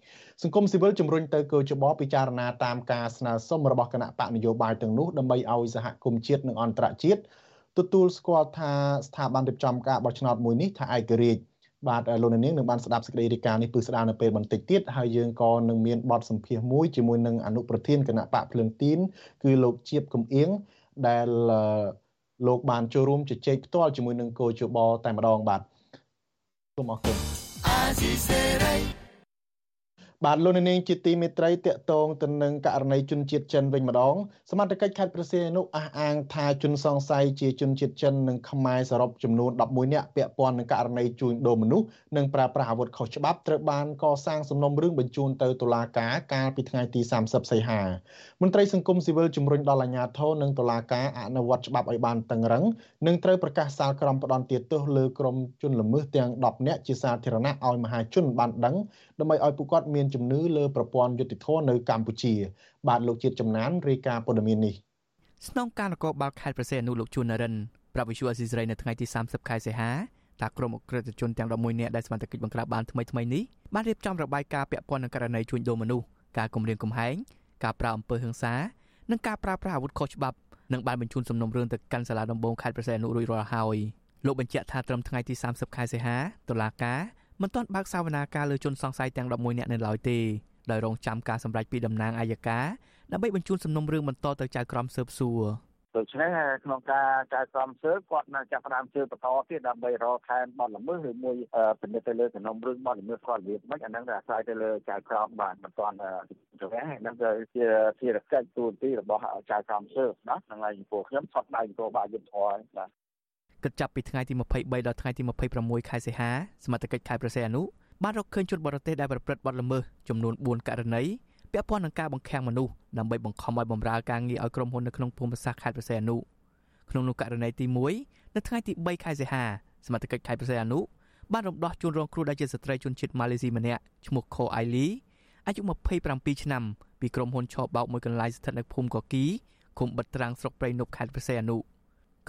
សង្គមស៊ីវិលជំរុញទៅកោជបពិចារណាតាមការស្នើសុំរបស់គណៈបកនយោបាយទាំងនោះដើម្បីឲ្យសហគមន៍ជាតិនិងអន្តរជាតិទទួលស្គាល់ថាស្ថាប័នរៀបចំការបោះឆ្នោតមួយនេះថាឯករាជ្យបាទលោកនាងនឹងបានស្ដាប់សេចក្តីរាយការណ៍នេះពឹស្ដារនៅពេលបន្តិចទៀតហើយយើងក៏នឹងមានបទសម្ភាសន៍មួយជាមួយនឹងអនុប្រធានគណៈបកភ្លើងទីនគឺលោកជាបកំអៀងដែល លោកបានចូលរួមជជែកផ្ទាល់ជាមួយនឹងគោជបតែម្ដងបាទសូមអរគុណអាស៊ីសេរី បាទលោកនាងជាទីមេត្រីតកតងទៅនឹងករណីជនជាតិចិនវិញម្ដងសមត្ថកិច្ចខេត្តព្រះសីហនុអះអាងថាជនសង្ស័យជាជនជាតិចិននិងខ្មែរសរុបចំនួន11នាក់ពាក់ព័ន្ធនឹងករណីជួញដូរមនុស្សនិងប្រើប្រាស់អាវុធខុសច្បាប់ត្រូវបានកសាងសំណុំរឿងបញ្ជូនទៅតុលាការកាលពីថ្ងៃទី30សីហាមន្ត្រីសង្គមស៊ីវិលជំរុញដល់អាជ្ញាធរនិងតុលាការអនុវត្តច្បាប់ឲ្យបានតឹងរឹងនិងត្រូវប្រកាសសាលក្រមផ្ដន់ទោសលើក្រុមជនល្មើសទាំង10នាក់ជាសាធារណៈឲ្យមហាជនបានដឹងដើម្បីឲ្យពួកគាត់មានជំនឿលើប្រព័ន្ធយុតិធធនៅកម្ពុជា បាទលោកជាតិចំណានរាយការណ៍ព័ត៌មាននេះស្នងការនគរបាលខេត្តប្រសេនុលោកជួននរិនប្រាប់វិសុអេស៊ីសរ៉ៃនៅថ្ងៃទី30ខែសីហាថាក្រុមអក្រិតជនទាំង11នាក់ដែលសមត្ថកិច្ចបង្ក្រាបបានថ្មីថ្មីនេះបានរៀបចំរបាយការណ៍ពាក់ព័ន្ធនឹងករណីជួញដូរមនុស្សការគំរាមកំហែងការប្រើអំពើហិង្សានិងការប្រើប្រាស់អាវុធខុសច្បាប់និងបានបញ្ជូនសំណុំរឿងទៅកាន់សាលាដំបងខេត្តប្រសេនុរួចរាល់ហើយលោកបញ្ជាក់ថាត្រឹមថ្ងៃទី30ខែសីហាតុលាការ មិនទាន់បើកសវនាការលើជនសង្ស័យទាំង11នាក់នៅឡើយទេដោយរងចាំការសម្រេចពីតំណាងអាយកាដើម្បីបញ្ជូនសំណុំរឿងបន្តទៅចៅក្រមស៊ើបសួរដូច្នេះក្នុងការចៅក្រមស៊ើបគាត់នៅចាប់ផ្ដើមស៊ើបបន្តទៀតដើម្បីរកខែនបទល្មើសឬមួយពិនិត្យទៅលើសំណុំរឿងបទល្មើសគាត់របៀបម៉េចអាហ្នឹងអាស្រ័យទៅលើចៅក្រមបាទមិនទាន់ទៅហ្នឹងហ្នឹងគឺជាភារកិច្ចទូទីរបស់ចៅក្រមស៊ើបណាហ្នឹងហើយចំពោះខ្ញុំសតដៃទៅបាទយុទ្ធធរបាទ គិតចាប់ពីថ្ងៃទី23ដល់ថ្ងៃទី26ខែសីហាសមត្ថកិច្ចខេត្តប្រសេអនុបានរកឃើញជនបរទេសដែលប្រព្រឹត្តបទល្មើសចំនួន4ករណីពាក់ព័ន្ធនឹងការបង្ខាំងមនុស្សដើម្បីបង្ខំឲ្យបម្រើការងារឲ្យក្រុមហ៊ុននៅក្នុងភូមិសាស្ត្រខេត្តប្រសេអនុក្នុងនោះករណីទី1នៅថ្ងៃទី3ខែសីហាសមត្ថកិច្ចខេត្តប្រសេអនុបានរំដោះជនរងគ្រោះដែលជាស្ត្រីជនជាតិម៉ាឡេស៊ីម្នាក់ឈ្មោះខូអៃលីអាយុ27ឆ្នាំពីក្រុមហ៊ុនឆោបោកមួយកន្លែងស្ថិតនៅភូមិកគីឃុំបិទត្រាំងស្រុកព្រៃនប់ខេត្តប្រសេអនុ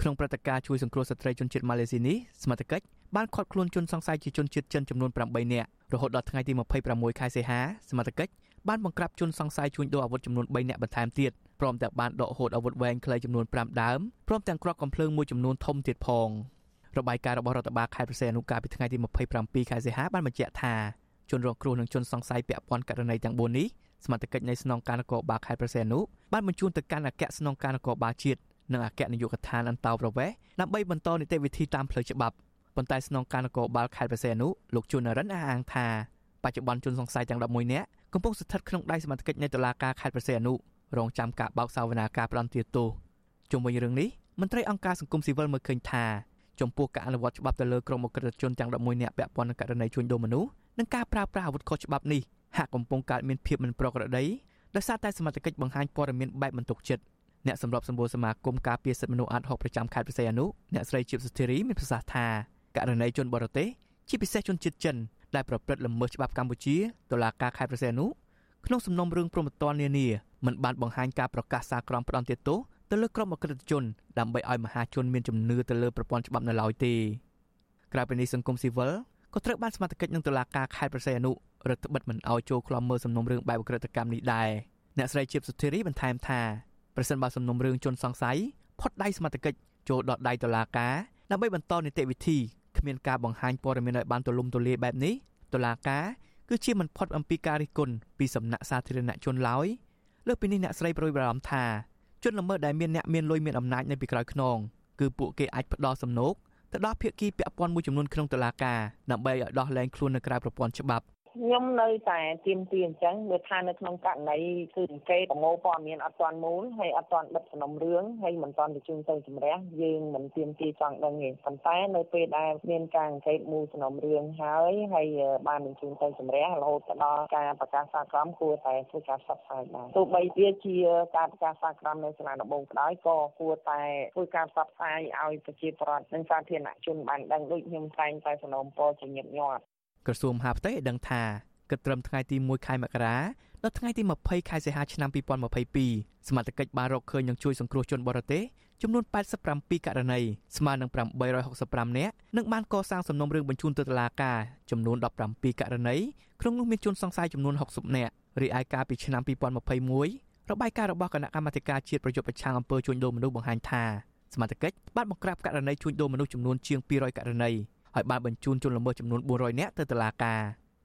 ក្នុងព្រឹត្តិការណ៍ជួយសង្គ្រោះស្ត្រីជនជាតិម៉ាឡេស៊ីនេះសមត្ថកិច្ចបានឃាត់ខ្លួនជនសង្ស័យជាជនជាតិចិនចំនួន8នាក់រហូតដល់ថ្ងៃទី26ខែសីហាសមត្ថកិច្ចបានបង្ក្រាបជនសង្ស័យជួញដូរអាវុធចំនួន3នាក់បន្ថែមទៀតព្រមទាំងបានដកហូតអាវុធវែងខ្លីចំនួន5ដើមព្រមទាំងគ្រាប់កំភ្លើងមួយចំនួនធំទៀតផងរបាយការណ៍របស់រដ្ឋបាលខេត្តប្រសេអនុកាលពីថ្ងៃទី27ខែសីហាបានបញ្ជាក់ថាជនរងគ្រោះនិងជនសង្ស័យពាក់ព័ន្ធករណីទាំង4នេះសមត្ថកិច្ចនៃស្នងការនគរបាលខេត្តប្រសេអនុបានបញ្ជូនទៅកាន់អគ្គស្នងការនគរបាលជាតិ និងអគ្គនាយកដ្ឋានអន្តោប្រវេសន៍ដើម្បីបន្តនីតិវិធីតាមផ្លូវច្បាប់ប៉ុន្តែស្នងការនគរបាលខេត្តបរសេនុលោកជួននរិនអះអាងថាបច្ចុប្បន្នជនសង្ស័យទាំង11នាក់កំពុងស្ថិតក្នុងដៃសមត្ថកិច្ចនៃតុលាការខេត្តបរសេនុរងចាំការបោកសវនាការផ្ដន្ទាទោសជុំវិញរឿងនេះមន្ត្រីអង្គការសង្គមស៊ីវិលមើលឃើញថាចំពោះការអនុវត្តច្បាប់ទៅលើក្រុមអក្រិតជនទាំង11នាក់ពាក់ព័ន្ធនឹងករណីជួញដូរមនុស្សនិងការប្រើប្រាស់អាវុធខុសច្បាប់នេះហាក់កំពុងកើតមានភាពមិនប្រក្រតីដោយសារតែសមត្ថកិច្ចបង្ហាញព័ត៌មានបែបមិនទុកចិត្ត អ្នកសម្របសម្បូរសមាគមការពារសិទ្ធិមនុស្សអាត់ហុកប្រចាំខេត្តបរសៃអនុអ្នកស្រីជីបសុធារីមានប្រសាសន៍ថាករណីជនបរទេសជាពិសេសជនជាតិចិនដែលប្រព្រឹត្តល្មើសច្បាប់កម្ពុជាតុលាការខេត្តព្រះសីហនុក្នុងសំណុំរឿងព្រមត្តននានាមិនបានបង្ហាញការប្រកាសសារក្រមផ្ដន្ទាទោសទៅលើក្រុមអក្រិតជនដើម្បីឲ្យមហាជនមានជំនឿទៅលើប្រព័ន្ធច្បាប់នៅឡើយទេក្រៅពីនេះសង្គមស៊ីវិលក៏ត្រូវបានសមត្ថកិច្ចនឹងតុលាការខេត្តប្រស័យអនុរដ្ឋបិទមិនឲ្យចូលក្លំមើលសំណុំរឿងបែបអក្រិតកម្មនេះដែរអ្នកស្រីជាបសុធារីបន្ថែមថា ប្រសិនបើសំណុំរឿងជនសង្ស័យផុតដៃសមត្ថកិច្ចចូលដកដៃតុលាការដើម្បីបន្តនីតិវិធីគ្មានការបង្ហាញព័ត៌មានឲ្យបានទូលំទូលាយបែបនេះតុលាការគឺជាមិនផុតអំពីការរិះគន់ពីសំណាក់សាធារណជនឡើយលើសពីនេះអ្នកស្រីប្រួយបារម្ភថាជនល្មើសដែលមានអ្នកមានលុយមានអំណាចនៅពីក្រោយខ្នងគឺពួកគេអាចផ្ដោតសំណូកទៅដល់ភាគីពាក់ព័ន្ធមួយចំនួនក្នុងតុលាការដើម្បីឲ្យដោះលែងខ្លួននៅក្រៅប្រព័ន្ធច្បាប់ ខ្ញុំនៅតែទៀមទាអញ្ចឹងដូចថានៅក្នុងករណីគឺអង្កេតប្រមូលព័ត៌មានអត់ទាន់មូលហើយអត់ទាន់បិទសំណុំរឿងហើយមិនទាន់បញ្ជូនទៅជំរះយើងមិនទៀមទាចង់ដឹងទេប៉ុន្តែនៅពេលដែលមានការអង្កេតមូលសំណុំរឿងហើយហើយបានបញ្ជូនទៅជំរះរហូតដល់ការប្រកាសសាក្រមគួរតែធ្វើការផ្សព្វផ្សាយដែរទោះបីវាជាការប្រកាសសាក្រមនៅសាលាដំបងក៏ដោយក៏គួរតែធ្វើការផ្សព្វផ្សាយឲ្យប្រជាពលរដ្ឋនិងសាធារណជនបានដឹងដូចខ្ញុំតែងតែសំណូមពរជាញឹកញាប់ ក្រសួងមហាផ្ទៃឲ្យដឹងថាគិតត្រឹមថ្ងៃទី1ខែមករាដល់ថ្ងៃទី20ខែសីហាឆ្នាំ2022សមត្ថកិច្ចបានរកឃើញនិងជួយសង្គ្រោះជនបរទេសចំនួន87ករណីស្មើនឹង865នាក់និងបានកសាងសំណុំរឿងបញ្ជូនទៅតុលាការចំនួន17ករណីក្នុងនោះមានជនសង្ស័យចំនួន60នាក់រីឯកាលពីឆ្នាំ2021របាយការណ៍របស់គណៈកម្មាធិការជាតិប្រយុទ្ធប្រឆាំងអំពើជួញដូរមនុស្សបង្ហាញថាសមត្ថកិច្ចបានបង្ក្រាបករណីជួញដូរមនុស្សចំនួនជាង200ករណី ហើយបានបញ្ជូនជនល្មើសចំនួន400នាក់ទៅតុលាការ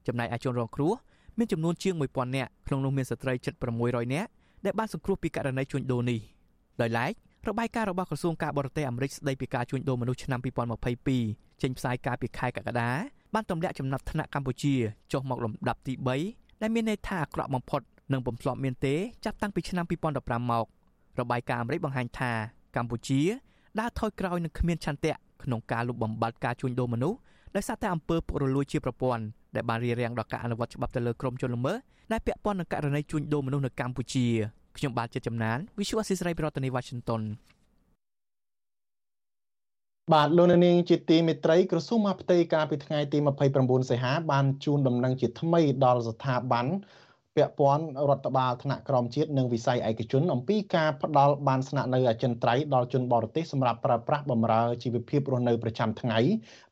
ចំណែកឯជនរងគ្រោះមានចំនួនជាង1000នាក់ក្នុងនោះមានស្ត្រីជិត600នាក់ដែលបានសង្គ្រោះពីករណីជួញដូរនេះដោយឡែករបាយការណ៍របស់ក្រសួងការបរទេសអាមេរិកស្ដីពីការជួញដូរមនុស្សឆ្នាំ2022ចេញផ្សាយកាលពីខែកក្កដាបានទម្លាក់ចំណាត់ថ្នាក់កម្ពុជាចុះមកលំដាប់ទី3ដែលមានន័យថាអាក្រក់បំផុតនិងបំផ្លប់មានទេចាប់តាំងពីឆ្នាំ2015មករបាយការណ៍អាមេរិកបង្ហាញថាកម្ពុជាដើរថយក្រោយនិងគ្មានឆន្ទៈ ក្នុងការលុបបំបាត់ការជួញដូរមនុស្សដោយសារតែអំពើពុករលួយជាប្រព័ន្ធដែលបានរារាំងដល់ការអនុវត្តច្បាប់ទៅលើក្រុមជនល្មើសដែលពាក់ព័ន្ធនឹងករណីជួញដូរមនុស្សនៅកម្ពុជាខ្ញុំបាទជាចំណាន Visual Assisray ប្រធានាទី Washington បាទលោកនាងជាទីមេត្រីក្រសួងមហាផ្ទៃកាលពីថ្ងៃទី29សីហាបានជូនដំណឹងជាថ្មីដល់ស្ថាប័ន ពាក់ព័ន្ធរដ្ឋបាលថ្នាក់ក្រមជាតិនិងវិស័យឯកជនអំពីការផ្ដល់បានស្នាក់នៅអចិន្ត្រៃយ៍ដល់ជនបរទេសសម្រាប់ប្រើប្រាស់បម្រើជីវភាពរស់នៅប្រចាំថ្ងៃ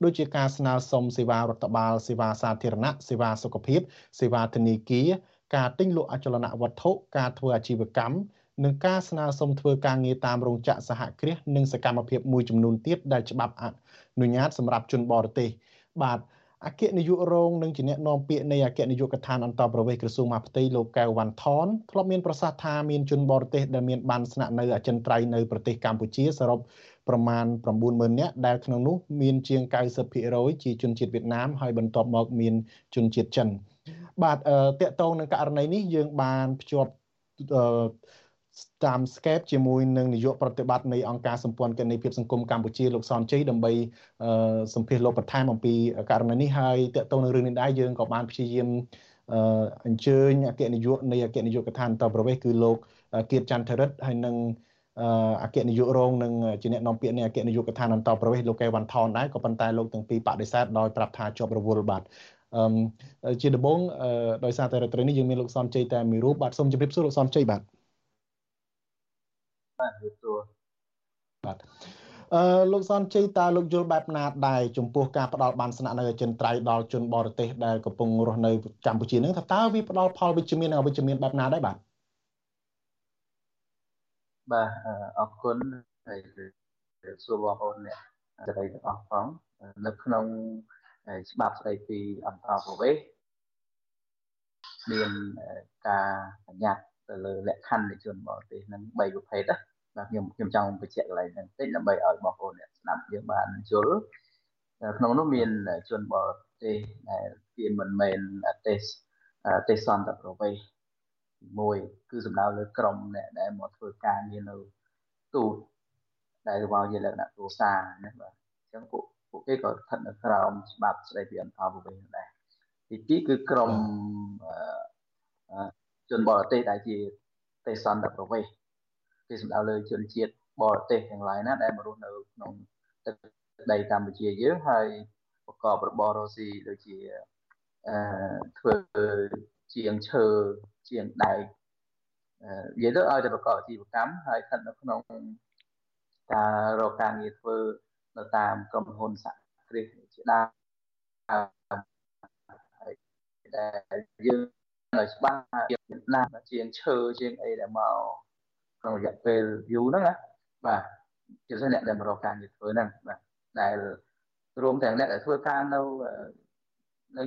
ដូចជាការស្នើសុំសេវារដ្ឋបាលសេវាសាធារណៈសេវាសុខភាពសេវាធនាគារការទិញលក់អចលនវត្ថុការធ្វើអាជីវកម្មនិងការស្នើសុំធ្វើការងារតាមរោងចក្រសហគ្រាសនិងសកម្មភាពមួយចំនួនទៀតដែលច្បាប់អនុញ្ញាតសម្រាប់ជនបរទេសបាទ អគ្គនាយករងនិងជាអ្នកនាំពាក្យនៃអគ្គនាយកដ្ឋានអន្តរប្រវេសន៍ក្រសួងមហាផ្ទៃលោកកៅវ៉ាន់ថនធ្លាប់មានប្រសាសន៍ថាមានជនបរទេសដែលមានបានស្នាក់នៅអចិន្ត្រៃយ៍នៅប្រទេសកម្ពុជាសរុបប្រមាណ90000នាក់ដែលក្នុងនោះមានជាង90%ជាជនជាតិវៀតណាមហើយបន្ទាប់មកមានជនជាតិចិនបាទតកតងនឹងករណីនេះយើងបានភ្ជាប់ តាម Skype ជាមួយនឹងនាយកប្រតិបត្តិនៃអង្គការសម្ព័ន្ធកិច្ចនៃភាពសង្គមកម្ពុជាលោកសនជ័យដើម្បីសម្ភាសលោកបន្ថែមអំពីករណីនេះហើយតកតងនឹងរឿងនេះដែរយើងក៏បានព្យាយាមអញ្ជើញអគ្គនាយកនៃអគ្គនាយកដ្ឋានតប្រវេសគឺលោកគៀតចន្ទរិទ្ធហើយនឹងអគ្គនាយករងនិងជាអ្នកនាំពាក្យនៃអគ្គនាយកដ្ឋានអន្តរប្រវេសន៍លោកកែវ៉ាន់ថនដែរក៏ប៉ុន្តែលោកទាំងពីរបដិសេធដោយប្រាប់ថាជាប់រវល់បាទអឺជាដំបូងដោយសារតែរាត្រីនេះយើងមានលោកសនជ័យតែមួយរូបបាទសូមជម្រាបសួរលោកសនជ័យបាទ បាទជំរាបសួរបាទអឺលោកសនជ័យតើលោកយល់បែបណាដែរចំពោះការផ្ដល់បានស្នាក់នៅអចិន្ត្រៃយ៍ដល់ជនបរទេសដែលកំពុងរស់នៅកម្ពុជានឹងថាតើវាផ្ដល់ផលវិជ្ជមាននិងអវិជ្ជមានបែបណាដែរបាទបាទអរគុណហើយសួរបងប្អូនអ្នកស្រីទាំងអស់ផងនៅក្នុងច្បាប់ស្ដីពីអន្តរប្រវេសន៍មានការបញ្ញត្តិទៅលើលក្ខខណ្ឌនៃជនបរទេសនឹង3ប្រភេទណា បាទខ្ញុំខ្ញុំចង់បញ្ជាក់កន្លែងហ្នឹងបន្តិចដើម្បីឲ្យបងប្អូនអ្នកស្ដាប់យើងបានយល់ក្នុងនោះមានជនបរទេសដែលវាមិនមែនទេសទេសន្តប្រវេសន៍មួយគឺសំដៅលើក្រុមអ្នកដែលមកធ្វើការងារនៅទូតដែលមកជាលក្ខណៈគ្រួសារណាបាទអញ្ចឹងពួកពួកគេក៏ស្ថិតនៅក្រោមច្បាប់ស្តីពីអន្តរប្រវេសន៍ដែរទី2គឺក្រុមជនបរទេសដែលជាទេសន្តប្រវេសន៍ គេសំដៅលើជនជាតិបរទេសទាំងឡាយណាដែលមករស់នៅក្នុងទឹកដីកម្ពុជាយើងហើយប្រកបរបររស៊ីដូចជាអឺធ្វើជាងឈើជាងដែកនិយាយទៅឲ្យតែប្រកបអាជីវកម្មហើយស្ថិតនៅក្នុងការរកការងារធ្វើនៅតាមក្រុមហ៊ុនសហគ្រាសជាដើមដែលយើងឲ្យច្បាស់ជាណាជាងឈើជាងអីដែលមក ក្នុងរយៈពេលយូរហ្នឹងណាបាទជាពិសេសអ្នកដែលមករកការងារធ្វើហ្នឹងបាទដែលរួមទាំងអ្នកដែលធ្វើការនៅនៅ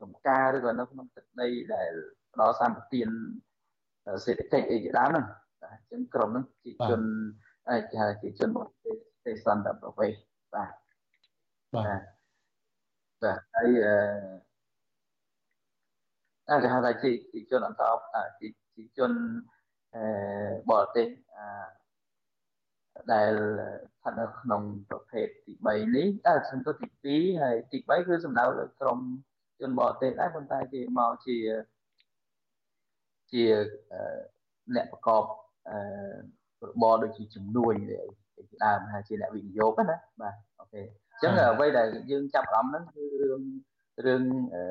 ចំការឬក៏នៅក្នុងទឹកដីដែលផ្ដល់សម្បទានសេដ្ឋកិច្ចអីជាដើមហ្នឹងបាទអញ្ចឹងក្រុមហ្នឹងជាជនគេហៅជាជនទេសន្តប្រវេសបាទបាទបាទហើយអឺគេហៅថាជាជនអន្តរជាជនអឺ បរទេសអឺដែលស្ថិតនៅក្នុងប្រភេទទី3នេះតែសំទុះទី2ហើយទី3គឺសំដៅលើក្រុមជនបរទេសដែរប៉ុន្តែគេមកជាជាអ្នកប្រកបអឺរបរដូចជាជំនួយជាដើមហើយជាអ្នកវិនិយោគណាបាទអូខេអញ្ចឹងអ្វីដែលយើងចាប់អារម្មណ៍ហ្នឹងគឺរឿងរឿងអឺ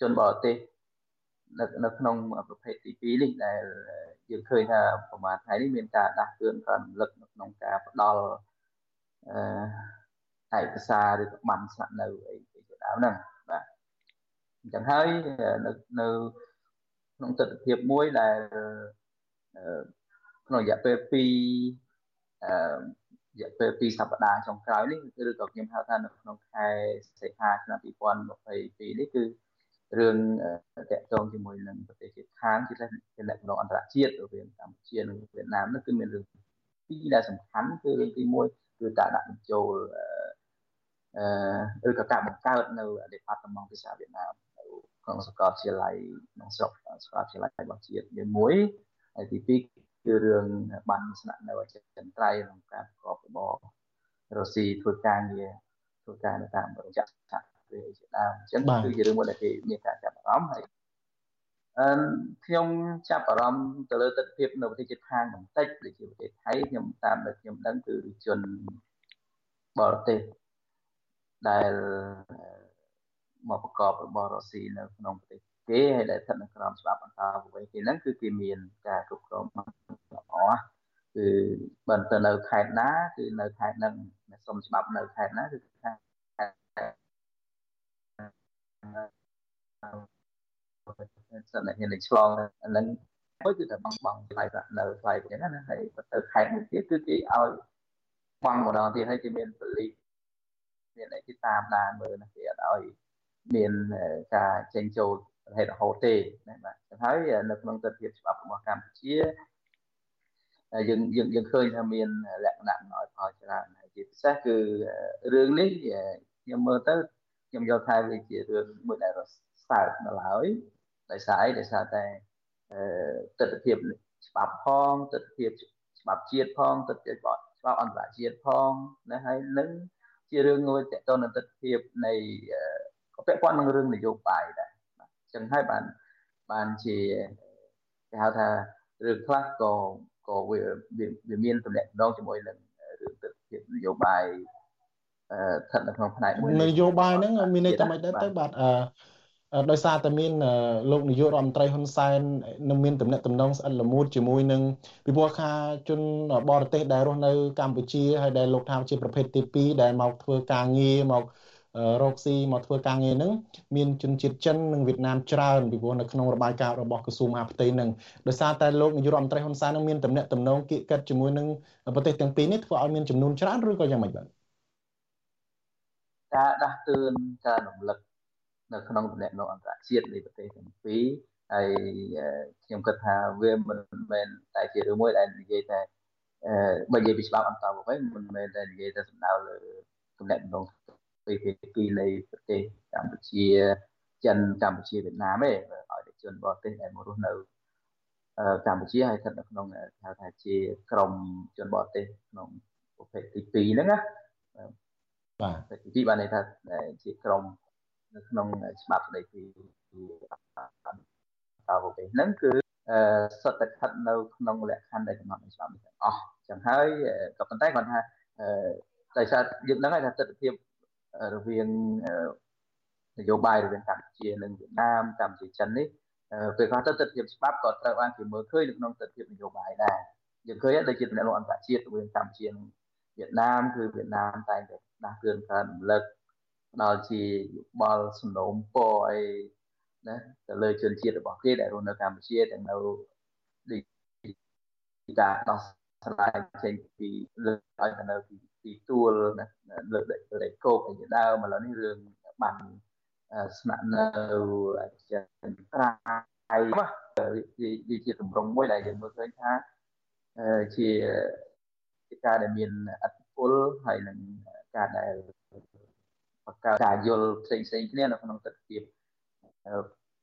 ជនបរទេស នៅនៅក្នុងប្រភេទទី2នេះដែលយើងឃើញថាប្រហែលថ្ងៃនេះមានការដាស់តឿនការរំលឹកនៅក្នុងការផ្ដល់អឺឯកសារឬក៏បានស្នាក់នៅអីជាដើមហ្នឹងបាទអញ្ចឹងហើយនៅនៅក្នុងទស្សនវិជ្ជាមួយដែលក្នុងរយៈពេល2អឺរយៈពេល2សប្តាហ៍ចុងក្រោយនេះឬក៏ខ្ញុំហៅថានៅក្នុងខែសីហាឆ្នាំ2022នេះគឺ រឿងតកតងជាមួយនឹងប្រទេសជិតខាងជាលក្ខណៈអន្តរជាតិរវាងកម្ពុជានិងវៀតណាមនោះគឺមានរឿងពីរដែលសំខាន់គឺរឿងទី1គឺការដាក់បញ្ចូលអឺឬក៏ការបង្កើតនៅ Department ភាសាវៀតណាមនៅក្នុងសាកលវិទ្យាល័យក្នុងស្រុកសាកលវិទ្យាល័យរបស់ជាតិមួយហើយទី2គឺរឿងបានស្នាក់នៅអចិន្ត្រៃយ៍ក្នុងការប្រកបរបររស់ស៊ីធ្វើការងារធ្វើការនៅតាមរោងចក្រវាជាដើមអញ្ចឹងគឺជារឿងមួយដែលគេមានការចាប់អារម្មណ៍ហើយអឺខ្ញុំចាប់អារម្មណ៍ទៅលើទស្សនវិជ្ជានៅប្រទេសជិតខាងបន្តិចដូចជាប្រទេសថៃខ្ញុំតាមដែលខ្ញុំដឹងគឺជនបរទេសដែលមកប្រកបរបររស់ស៊ីនៅក្នុងប្រទេសគេហើយដែលស្ថិតនៅក្រោមច្បាប់អន្តរប្រវេសន៍គេហ្នឹងគឺគេមានការគ្រប់គ្រងល្អគឺបើទៅនៅខេត្តណាគឺនៅខេត្តហ្នឹងសុំច្បាប់នៅខេត្តណាគឺខេត្ត សិនតែហ៊ានឆ្លងអានឹងមួយគឺតែបងបងថ្លៃប្រាក់នៅថ្លៃអញ្ចឹងណាហើយទៅខេត្តមួយទៀតគឺគេឲ្យបងម្ដងទៀតហើយគេមានបលិមានអីគេតាមដានមើលណាគេអត់ឲ្យមានការចេញចូលប្រហែលរហូតទេណាបាទចឹងហើយនៅក្នុងទស្សនវិជ្ជាច្បាប់របស់កម្ពុជាយើងយើងយើងឃើញថាមានលក្ខណៈអំណោយផលច្រើនហើយជាពិសេសគឺរឿងនេះខ្ញុំមើលទៅ ខ្ញុំយល់ថាវាជារឿងមួយដែលរសើបនៅឡើយដោយសារអីដោយសារតែទស្សនវិជ្ជាច្បាប់ផងទស្សនវិជ្ជាច្បាប់ជាតិផងទស្សនវិជ្ជាច្បាប់អន្តរជាតិផងណាហើយនឹងជារឿងមួយតទៅនឹងទស្សនវិជ្ជានៃក៏ពាក់ព័ន្ធនឹងរឿងនយោបាយដែរអញ្ចឹងហើយបានបានជាគេហៅថារឿងខ្លះក៏ក៏វាវាមានតំណែងដងជាមួយនឹងរឿងទស្សនវិជ្ជានយោបាយ ស្ថិតនៅក្នុងផ្នែកមួយនយោបាយហ្នឹងមានន័យថាម៉េចដែរទៅបាទអឺដោយសារតែមានលោកនាយករដ្ឋមន្ត្រីហ៊ុនសែននឹងមានតំណែងតំណងស្អិតល្មួតជាមួយនឹងពិភពខាជនបរទេសដែលរស់នៅកម្ពុជាហើយដែលលោកថាជាប្រភេទទី2ដែលមកធ្វើការងារមករកស៊ីមកធ្វើការងារហ្នឹងមានជនជាតិចិននិងវៀតណាមច្រើនពីព្រោះនៅក្នុងរបាយការណ៍របស់ក្រសួងមហាផ្ទៃហ្នឹងដោយសារតែលោកនាយករដ្ឋមន្ត្រីហ៊ុនសែននឹងមានតំណែងតំណងគៀកកិតជាមួយនឹងប្រទេសទាំងពីរនេះធ្វើឲ្យមានចំនួនច្រើនឬក៏យ៉ាងម៉េចបាទ ការដាស់តឿនការរំលឹកនៅក្នុងតំណែងអន្តរជាតិនៃប្រទេសទាំងពីរហើយខ្ញុំគិតថាវាមិនមែនតែជារឿងមួយដែលនិយាយតែបើនិយាយពីច្បាប់អន្តរប្រវេសន៍មិនមែនតែនិយាយតែសំដៅលើតំណែងក្នុងពីពីនៃប្រទេសកម្ពុជាចិនកម្ពុជាវៀតណាមទេឲ្យតែជនបរទេសដែលមករស់នៅកម្ពុជាហើយស្ថិតនៅក្នុងហៅថាជាក្រមជនបរទេសក្នុងប្រភេទទី2ហ្នឹងណា បាទទី2បានន័យថាជាក្រមនៅក្នុងច្បាប់ស្តីពីតើប្រទេសហ្នឹងគឺសុទ្ធតែស្ថិតនៅក្នុងលក្ខខណ្ឌដែលកំណត់ในច្បាប់នេះទាំងអស់ចឹងហើយក៏ប៉ុន្តែគាត់ថាដោយសារយើងដឹងហើយថាទស្សនវិជ្ជារវាងនយោបាយរវាងកម្ពុជានិងវៀតណាមកម្ពុជាចិននេះពេលខ្លះទៅទស្សនវិជ្ជាច្បាប់ក៏ត្រូវបានគេមើលឃើញនៅក្នុងទស្សនវិជ្ជានយោបាយដែរយើងឃើញដូចជាតំណែងអន្តរជាតិរវាងកម្ពុជានិង វៀតណាមគឺវៀតណាមតែងតែដាស់តឿនកើនរំលឹកដល់ជាយោបល់សំណូមពរអីណាទៅលើជនជាតិរបស់គេដែលរស់នៅកម្ពុជាទាំងនៅទីការដោះស្រាយចេញពីលើឲ្យទៅនៅទីទីទួលណាលើលើកោកអីជាដើមឥឡូវនេះរឿងបានស្នាក់នៅចិនត្រៃមកវាជាទម្រង់មួយដែលយើងមើលឃើញថាជា ការដែលមានអត្តពលហើយនឹងការដែលបង្កើតការយល់ផ្សេងផ្សេងគ្នានៅក្នុងទស្សនវិជ្ជា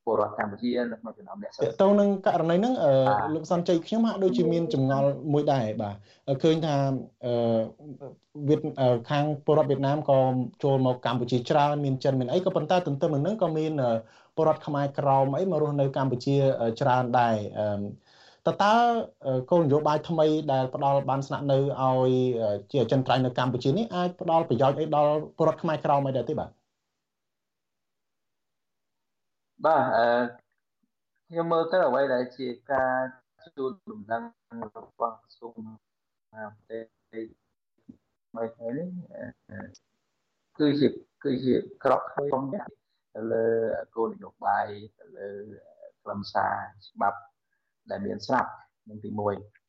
ពលរដ្ឋកម្ពុជានៅក្នុងចំណោមអ្នកសិក្សាទៅនឹងករណីហ្នឹងលោកសនជ័យខ្ញុំហាក់ដូចជាមានចម្ងល់មួយដែរបាទឃើញថាវៀតខាងពលរដ្ឋវៀតណាមក៏ចូលមកកម្ពុជាច្រើនមានចិនមានអីក៏ប៉ុន្តែទន្ទឹមនឹងហ្នឹងក៏មានពលរដ្ឋខ្មែរក្រមអីមករស់នៅកម្ពុជាច្រើនដែរ តើតើគោលនយោបាយថ្មីដែលផ្ដល់បានស្នាក់នៅឲ្យជាអចិន្ត្រៃយ៍នៅកម្ពុជានេះអាចផ្ដល់ប្រយោជន៍អីដល់ពលរដ្ឋខ្មែរក្រមអីដែរទេបាទបាទអឺខ្ញុំមើលទៅអ្វីដែលជាការជួលដំណឹងរបស់ក្រសួងប្រទេសថ្មីនេះគឺជាគឺជាក្របខ័ណ្ឌទៅលើគោលនយោបាយទៅលើខ្លឹមសារច្បាប់ ដែលមានស្រាប់នឹងទី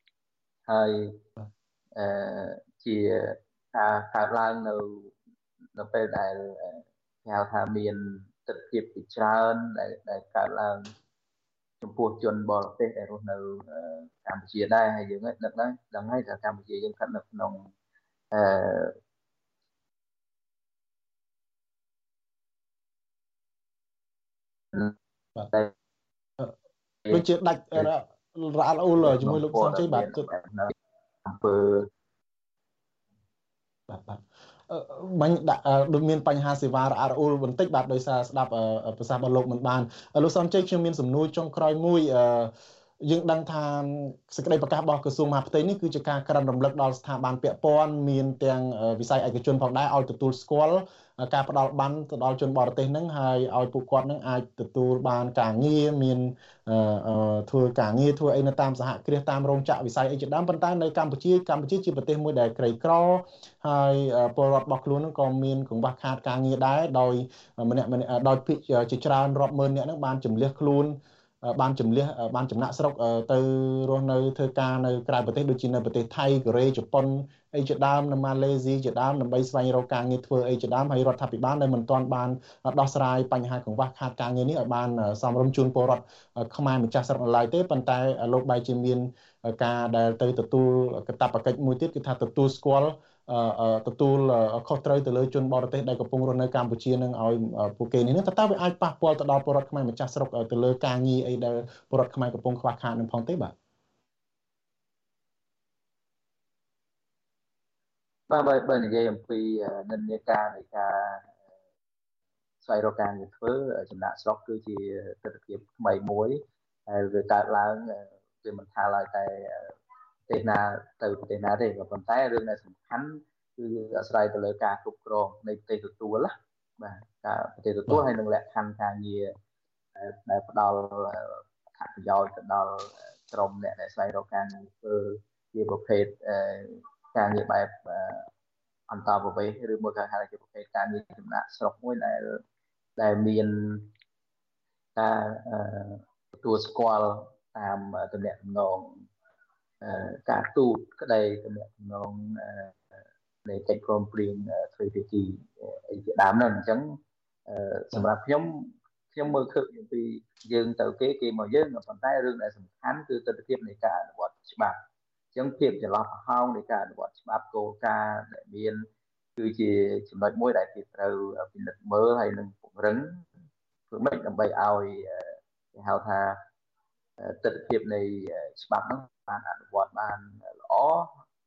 1ហើយអឺជាការកើតឡើងនៅនៅពេលដែលគេហៅថាមានទស្សនវិជ្ជាច្រើនដែលដែលកើតឡើងចំពោះជនបរទេសដែលរស់នៅកម្ពុជាដែរហើយយើងនឹកដែរដឹងហើយថាកម្ពុជាយើងស្ថិតនៅក្នុងអឺបាទ ដូចជាដាច់រ៉ាល់អ៊ូលជាមួយលោកសំជ័យបាទអំពើបាទបាទបាញ់ដាក់ដូចមានបញ្ហាសេវារអាក់រអ៊ូលបន្តិចបាទដោយសារស្ដាប់ប្រសាសន៍របស់លោកមិនបានលោកសំជ័យខ្ញុំមានសំណួរចុងក្រោយមួយយើងដឹងថាសេចក្តីប្រកាសរបស់ក្រសួងមហាផ្ទៃនេះគឺជាការក្រិនរំលឹកដល់ស្ថាប័នពាក់ព័ន្ធមានទាំងវិស័យឯកជនផងដែរឲ្យទទួលស្គាល់ ការផ្ដល់បានទៅដល់ជនបរទេសនឹងហើយឲ្យពួកគាត់នឹងអាចទទួលបានការងារមានធ្វើការងារធ្វើអីនៅតាមសហគ្រាសតាមរោងចក្រវិស័យអីជាដើមប៉ុន្តែនៅកម្ពុជាកម្ពុជាជាប្រទេសមួយដែលក្រីក្រហើយពលរដ្ឋរបស់ខ្លួននឹងក៏មានកង្វះខាតការងារដែរដោយម្នាក់ម្នាក់ដោយភាគជាច្រើនរាប់ម៉ឺនអ្នកនឹងបានចម្លៀសខ្លួន បានចម្លៀសបានចំណាក់ស្រុកទៅរស់នៅធ្វើការនៅក្រៅប្រទេសដូចជានៅប្រទេសថៃកូរ៉េជប៉ុនអីជាដើមនៅម៉ាឡេស៊ីជាដើមដើម្បីស្វែងរកការងារធ្វើអីជាដើមហើយរដ្ឋាភិបាលនៅមិនទាន់បានដោះស្រាយបញ្ហាកង្វះខាតការងារនេះឲ្យបានសមរម្យជូនពលរដ្ឋខ្មែរម្ចាស់ស្រុកនៅឡើយទេប៉ុន្តែលោកបែរជាមានការដែលទៅទទួលកាតព្វកិច្ចមួយទៀតគឺថាទទួលស្គាល់ ទទួលខុសត្រូវទៅលើជនបរទេសដែលកំពុងរស់នៅកម្ពុជានឹងឲ្យពួកគេនេះតើតើវាអាចប៉ះពាល់ទៅដល់ពលរដ្ឋខ្មែរម្ចាស់ស្រុកទៅលើការងារអីដែលពលរដ្ឋខ្មែរកំពុងខ្វះខាតនឹងផងទេបាទបាទបើបើនិយាយអំពីនិន្នាការនៃការស្វែងរកការងារធ្វើចំណាក់ស្រុកគឺជាទស្សនវិជ្ជាថ្មីមួយហើយវាកើតឡើងវាមិនថាឡើយតែប្រ ទេសណាទៅប្រទេសណាទេក៏ប៉ុន្តែរឿងដែលសំខាន់គឺអាស្រ័យទៅលើការគ្រប់គ្រងនៃប្រទេសទទួលណាបាទការប្រទេសទទួលហើយនឹងលក្ខខណ្ឌការងារដែលផ្ដល់អត្ថប្រយោជន៍ទៅដល់ក្រុមអ្នកដែលស្វែងរកការងារធ្វើជាប្រភេទការងារបែបអន្តរប្រវេសឬមួយក៏ហៅជាប្រភេទការងារចំណាក់ស្រុកមួយដែលដែលមានការទទួលស្គាល់តាមតំណែងតំណង ការទូតក្តីតំណែងតំណងនៃកិច្ចព្រមព្រៀងទ្វេភាគីអីជាដើមហ្នឹងអញ្ចឹងសម្រាប់ខ្ញុំខ្ញុំមើលឃើញអំពីយើងទៅគេគេមកយើងប៉ុន្តែរឿងដែលសំខាន់គឺទស្សនវិជ្ជានៃការអនុវត្តច្បាប់អញ្ចឹងភាពចន្លោះប្រហោងនៃការអនុវត្តច្បាប់គោលការណ៍ដែលមានគឺជាចំណុចមួយដែលគេត្រូវពិនិត្យមើលហើយនឹងពង្រឹងធ្វើម៉េចដើម្បីឲ្យគេហៅថាទស្សនវិជ្ជានៃច្បាប់ហ្នឹង បានអនុវត្តបានល្អ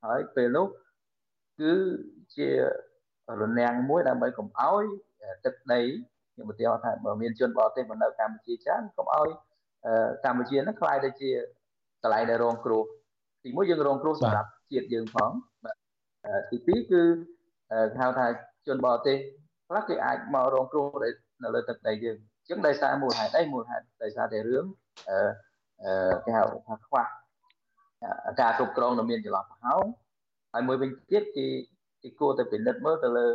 ហើយពេលនោះគឺជារនាំងមួយដើម្បីកុំឲ្យទឹកដីខ្ញុំឧទាហរណ៍ថាបើមានជនបរទេសមកនៅកម្ពុជាច្រើនកុំឲ្យកម្ពុជានឹងខ្លាយទៅជាកន្លែងដែលរងគ្រោះទីមួយយើងរងគ្រោះសម្រាប់ជាតិយើងផងទីពីរគឺគេហៅថាជនបរទេសខ្លះគេអាចមករងគ្រោះនៅលើទឹកដីយើងអញ្ចឹងដោយសារមូលហេតុអីមូលហេតុដោយសារតែរឿងអឺអឺគេហៅថាខ្វះ ការគ្រប់គ្រងនៅមានចន្លោះប្រហោងហើយមួយវិញទៀតគេគេគួរតែពិនិត្យមើលទៅលើ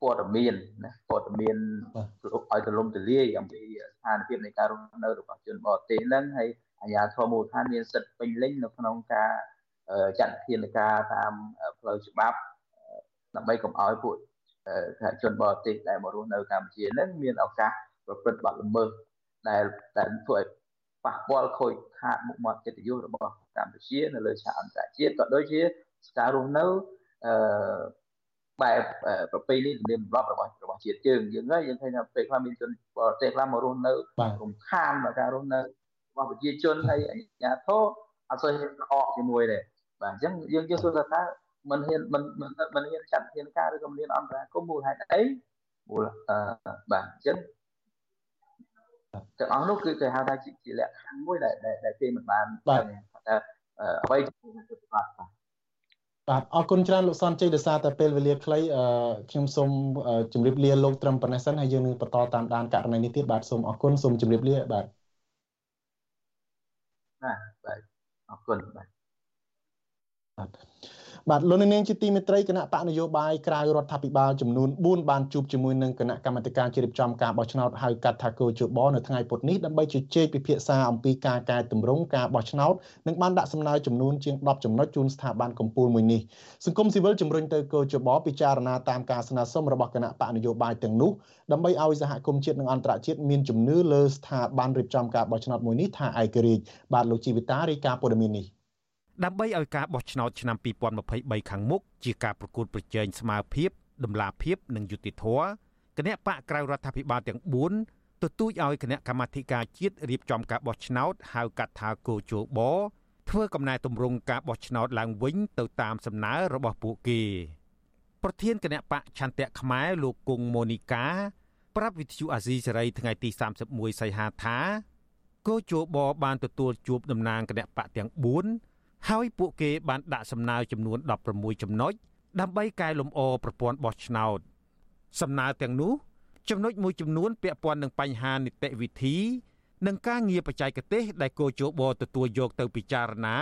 ព័ត៌មានណាព័ត៌មានឲ្យទូលំទូលាយអំពីស្ថានភាពនៃការរស់នៅរបស់ជនបរទេសហ្នឹងហើយអាជ្ញាធរមូលដ្ឋានមានសិទ្ធិពេញលេញនៅក្នុងការចាត់ធានការតាមផ្លូវច្បាប់ដើម្បីកុំឲ្យពួកជនបរទេសដែលមករស់នៅកម្ពុជានឹងមានឱកាសប្រព្រឹត្តបទល្មើសដែលដែលធ្វើឲ្យ ប៉ះពាល់ខូចខាតមុខមាត់កិត្តិយសរបស់កម្ពុជានៅលើឆាកអន្តរជាតិក៏ដូចជាការរស់នៅអឺបែបប្រពៃណីទំនៀមទម្លាប់របស់របស់ជាតិយើងយើងហើយយើងឃើញថាពេលខ្លះមានជនបរទេសខ្លះមករស់នៅរំខានដល់ការរស់នៅរបស់ប្រជាជនហើយអាជ្ញាធរអត់សូវហ៊ានអកជាមួយទេបាទអញ្ចឹងយើងយើងសួរថាមិនហ៊ានមិនមិនហ៊ានចាត់ធានការឬក៏មិនហ៊ានអន្តរាគមមូលហេតុអីមូលអឺបាទអញ្ចឹង ទាំងអស់នោះគឺគេហៅថាជាលក្ខខណ្ឌមួយដែលដែលគេមិនបានបាទថាអ្វីជាបាទបាទអរគុណច្រើនលោកសនជ័យដោយសារតែពេលវេលាខ្លីអឺខ្ញុំសូមជម្រាបលាលោកត្រឹមប៉ុណ្ណេះសិនហើយយើងនឹងបន្តតាមដានករណីនេះទៀតបាទសូមអរគុណសូមជម្រាបលាបាទបាទបាទអរគុណបាទ បាទបាទលោកនាងជាទីមេត្រីគណៈបកនយោបាយក្រៅរដ្ឋាភិបាលចំនួន4បានជួបជាមួយនឹងគណៈកម្មាធិការជ្រៀបចំការបោះឆ្នោតហៅកាត់ថាគោជបនៅថ្ងៃពុធនេះដើម្បីជជែកពិភាក្សាអំពីការកែតម្រង់ការបោះឆ្នោតនិងបានដាក់សំណើចំនួនជាង10ចំណុចជូនស្ថាប័នកម្ពុជាមួយនេះសង្គមស៊ីវិលជំរុញទៅគោជបពិចារណាតាមការស្នើសុំរបស់គណៈបកនយោបាយទាំងនោះដើម្បីឲ្យសហគមន៍ជាតិនិងអន្តរជាតិមានជំនឿលើស្ថាប័នរៀបចំការបោះឆ្នោតមួយនេះថាឯករាជ្យបាទលោកជីវិតារាយការណ៍ព័ត៌មាននេះ ដើម្បីឲ្យការបោះឆ្នោតឆ្នាំ2023ខាងមុខជាការប្រកួតប្រជែងស្មើភាពដំណាភាពនិងយុត្តិធម៌គណៈបកក្រៅរដ្ឋាភិបាលទាំង4ទទូចឲ្យគណៈកម្មាធិការជាតិរៀបចំការបោះឆ្នោតហៅកាត់ថាគោជបធ្វើកំណែទម្រង់ការបោះឆ្នោតឡើងវិញទៅតាមសំណើរបស់ពួកគេប្រធានគណៈបកឆន្ទៈខ្មែរលោកគង់ម៉ូនីកាប្រាប់វិទ្យុអាស៊ីសេរីថ្ងៃទី31សីហាថាគោជបបានទទួលជួបតំណាងគណៈបកទាំង4 ហើយពួកគេបានដាក់សំណើចំនួន16ចំណុចដើម្បីកែលម្អប្រព័ន្ធបោះឆ្នោតសំណើទាំងនោះចំណុចមួយចំនួនពាក់ព័ន្ធនឹងបញ្ហានីតិវិធី និងការងារបច្ចេកទេស ដែលគោជបទទួលយកទៅពិចារណា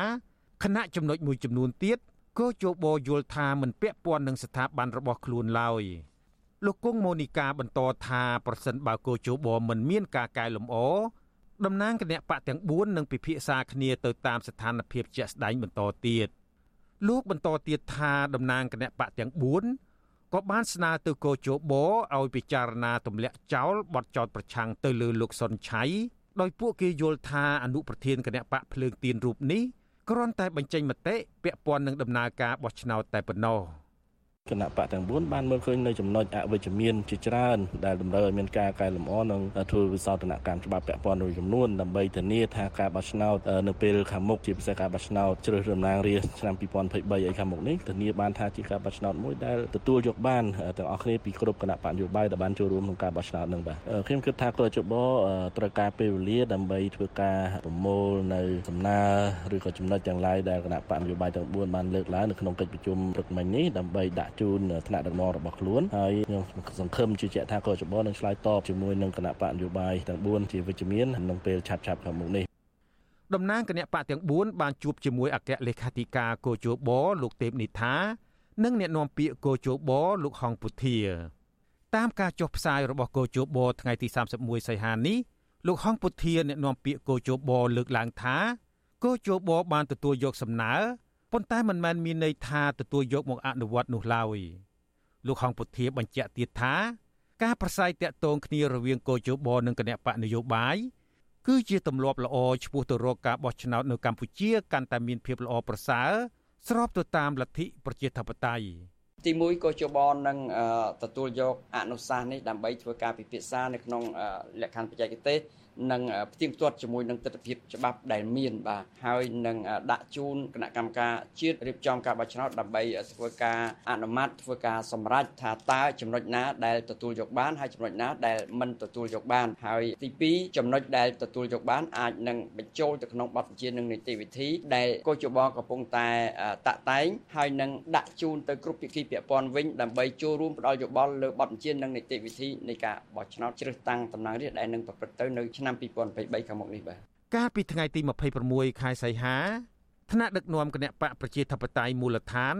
ខណៈចំណុចមួយចំនួនទៀតគោជបយល់ថាមិនពាក់ព័ន្ធនឹងស្ថាប័នរបស់ខ្លួនឡើយលោកគង់ម៉ូនីកាបន្តថាប្រសិនបើគោជបមិនមានការកែលម្អ តំណាងគណៈបកទាំង4នឹងពិភាក្សាគ្នាទៅតាមស្ថានភាពជាក់ស្ដែងបន្តទៀតលោកបន្តទៀតថាតំណាងគណៈបកទាំង4ក៏បានស្នើទៅកោជបឲ្យពិចារណាទម្លាក់ចោលបទចោទប្រឆាំងទៅលើលោកសុនឆៃដោយពួកគេយល់ថាអនុប្រធានគណៈបកភ្លើងទៀនរូបនេះគ្រាន់តែបញ្ចេញមតិពាក់ព័ន្ធនឹងដំណើរការបោះឆ្នោតតែប៉ុណ្ណោះ។ គណៈបកទាំង4បានមើលឃើញនៅចំណុចអវិជ្ជមានជាច្រើនដែលតម្រូវឲ្យមានការកែលម្អនិងធ្វើវិសោធនកម្មច្បាប់ពាក់ព័ន្ធមួយចំនួនដើម្បីធានាថាការបោះឆ្នោតនៅពេលខាងមុខជាពិសេសការបោះឆ្នោតជ្រើសរើសតំណាងរាស្ត្រឆ្នាំ2023ឲ្យខាងមុខនេះធានាបានថាជាការបោះឆ្នោតមួយដែលទទួលយកបានទាំងអស់គ្នាពីគ្រប់គណៈបកនយោបាយដែលបានចូលរួមក្នុងការបោះឆ្នោតនឹងបាទខ្ញុំគិតថាក្រចបត្រូវការពេលវេលាដើម្បីធ្វើការប្រមូលនៅសំណើឬក៏ចំណុចទាំងឡាយដែលគណៈបកនយោបាយទាំង4បានលើកឡើងនៅក្នុងកិច្ចប្រជុំព្រឹកមិញនេះដើម្បីដាក់ជូនថ្នាក់ដឹកនាំរបស់ខ្លួនហើយខ្ញុំសង្ឃឹមជឿជាក់ថាកោចបនឹងឆ្លើយតបជាមួយនឹងគណៈបកនយោបាយទាំង4ជាវិជ្ជមានក្នុងពេលឆាប់ៗខាងមុខនេះតំណាងគណៈបកទាំង4បានជួបជាមួយអគ្គលេខាធិការកោជបលោកទេពនិថានិងអ្នកនាំពាក្យកោជបលោកហងពុធាតាមការចុះផ្សាយរបស់កោជបថ្ងៃទី31សីហានេះលោកហងពុធាអ្នកនាំពាក្យកោជបលើកឡើងថាកោជបបានទទួលយកសំណើ ប៉ុន្តែមិនមែនមានន័យថាទទួលយកមកអនុវត្តនោះឡើយលោកហងពុធាបញ្ជាក់ទៀតថា ការប្រស័យតាក់ទងគ្នារវាងកោជបនិងគណៈបកនយោបាយគឺជាទម្លាប់ល្អឆ្ពោះទៅរកការបោះឆ្នោតនៅកម្ពុជាកាន់តែមានភាពល្អប្រសើរស្របទៅតាមលទ្ធិប្រជាធិបតេយ្យទីមួយក៏ជបនឹងទទួលយកអនុសាសន៍នេះដើម្បីធ្វើការពិភាក្សានៅក្នុងលក្ខខណ្ឌបច្ចេកទេស នឹងផ្ទៀងផ្ទាត់ជាមួយនឹងទស្សនវិជ្ជាច្បាប់ដែលមានបាទហើយនឹងដាក់ជូនគណៈកម្មការជាតិរៀបចំការបោះឆ្នោតដើម្បីធ្វើការអនុម័តធ្វើការសម្រេចថាតើចំណុចណាដែលទទួលយកបានហើយចំណុចណាដែលមិនទទួលយកបាន ហើយទី2ចំណុចដែលទទួលយកបានអាចនឹងបញ្ចូលទៅក្នុងបទបញ្ជានិងនីតិវិធីដែលកោជបកំពុងតែតាក់តែងហើយនឹងដាក់ជូនទៅគ្រប់ភាគីពាក់ព័ន្ធវិញដើម្បីចូលរួមផ្ដល់យោបល់លើបទបញ្ជានិងនីតិវិធីនៃការបោះឆ្នោតជ្រើសតាំងតំណាងរាស្ត្រដែលនឹងប្រព្រឹត្តទៅនៅឆ្នាំ2023ខាងមុខនេះបាទកាលពីថ្ងៃទី26ខែសីហាថ្នាក់ដឹកនាំគណៈបកប្រជាធិបតេយ្យមូលដ្ឋាន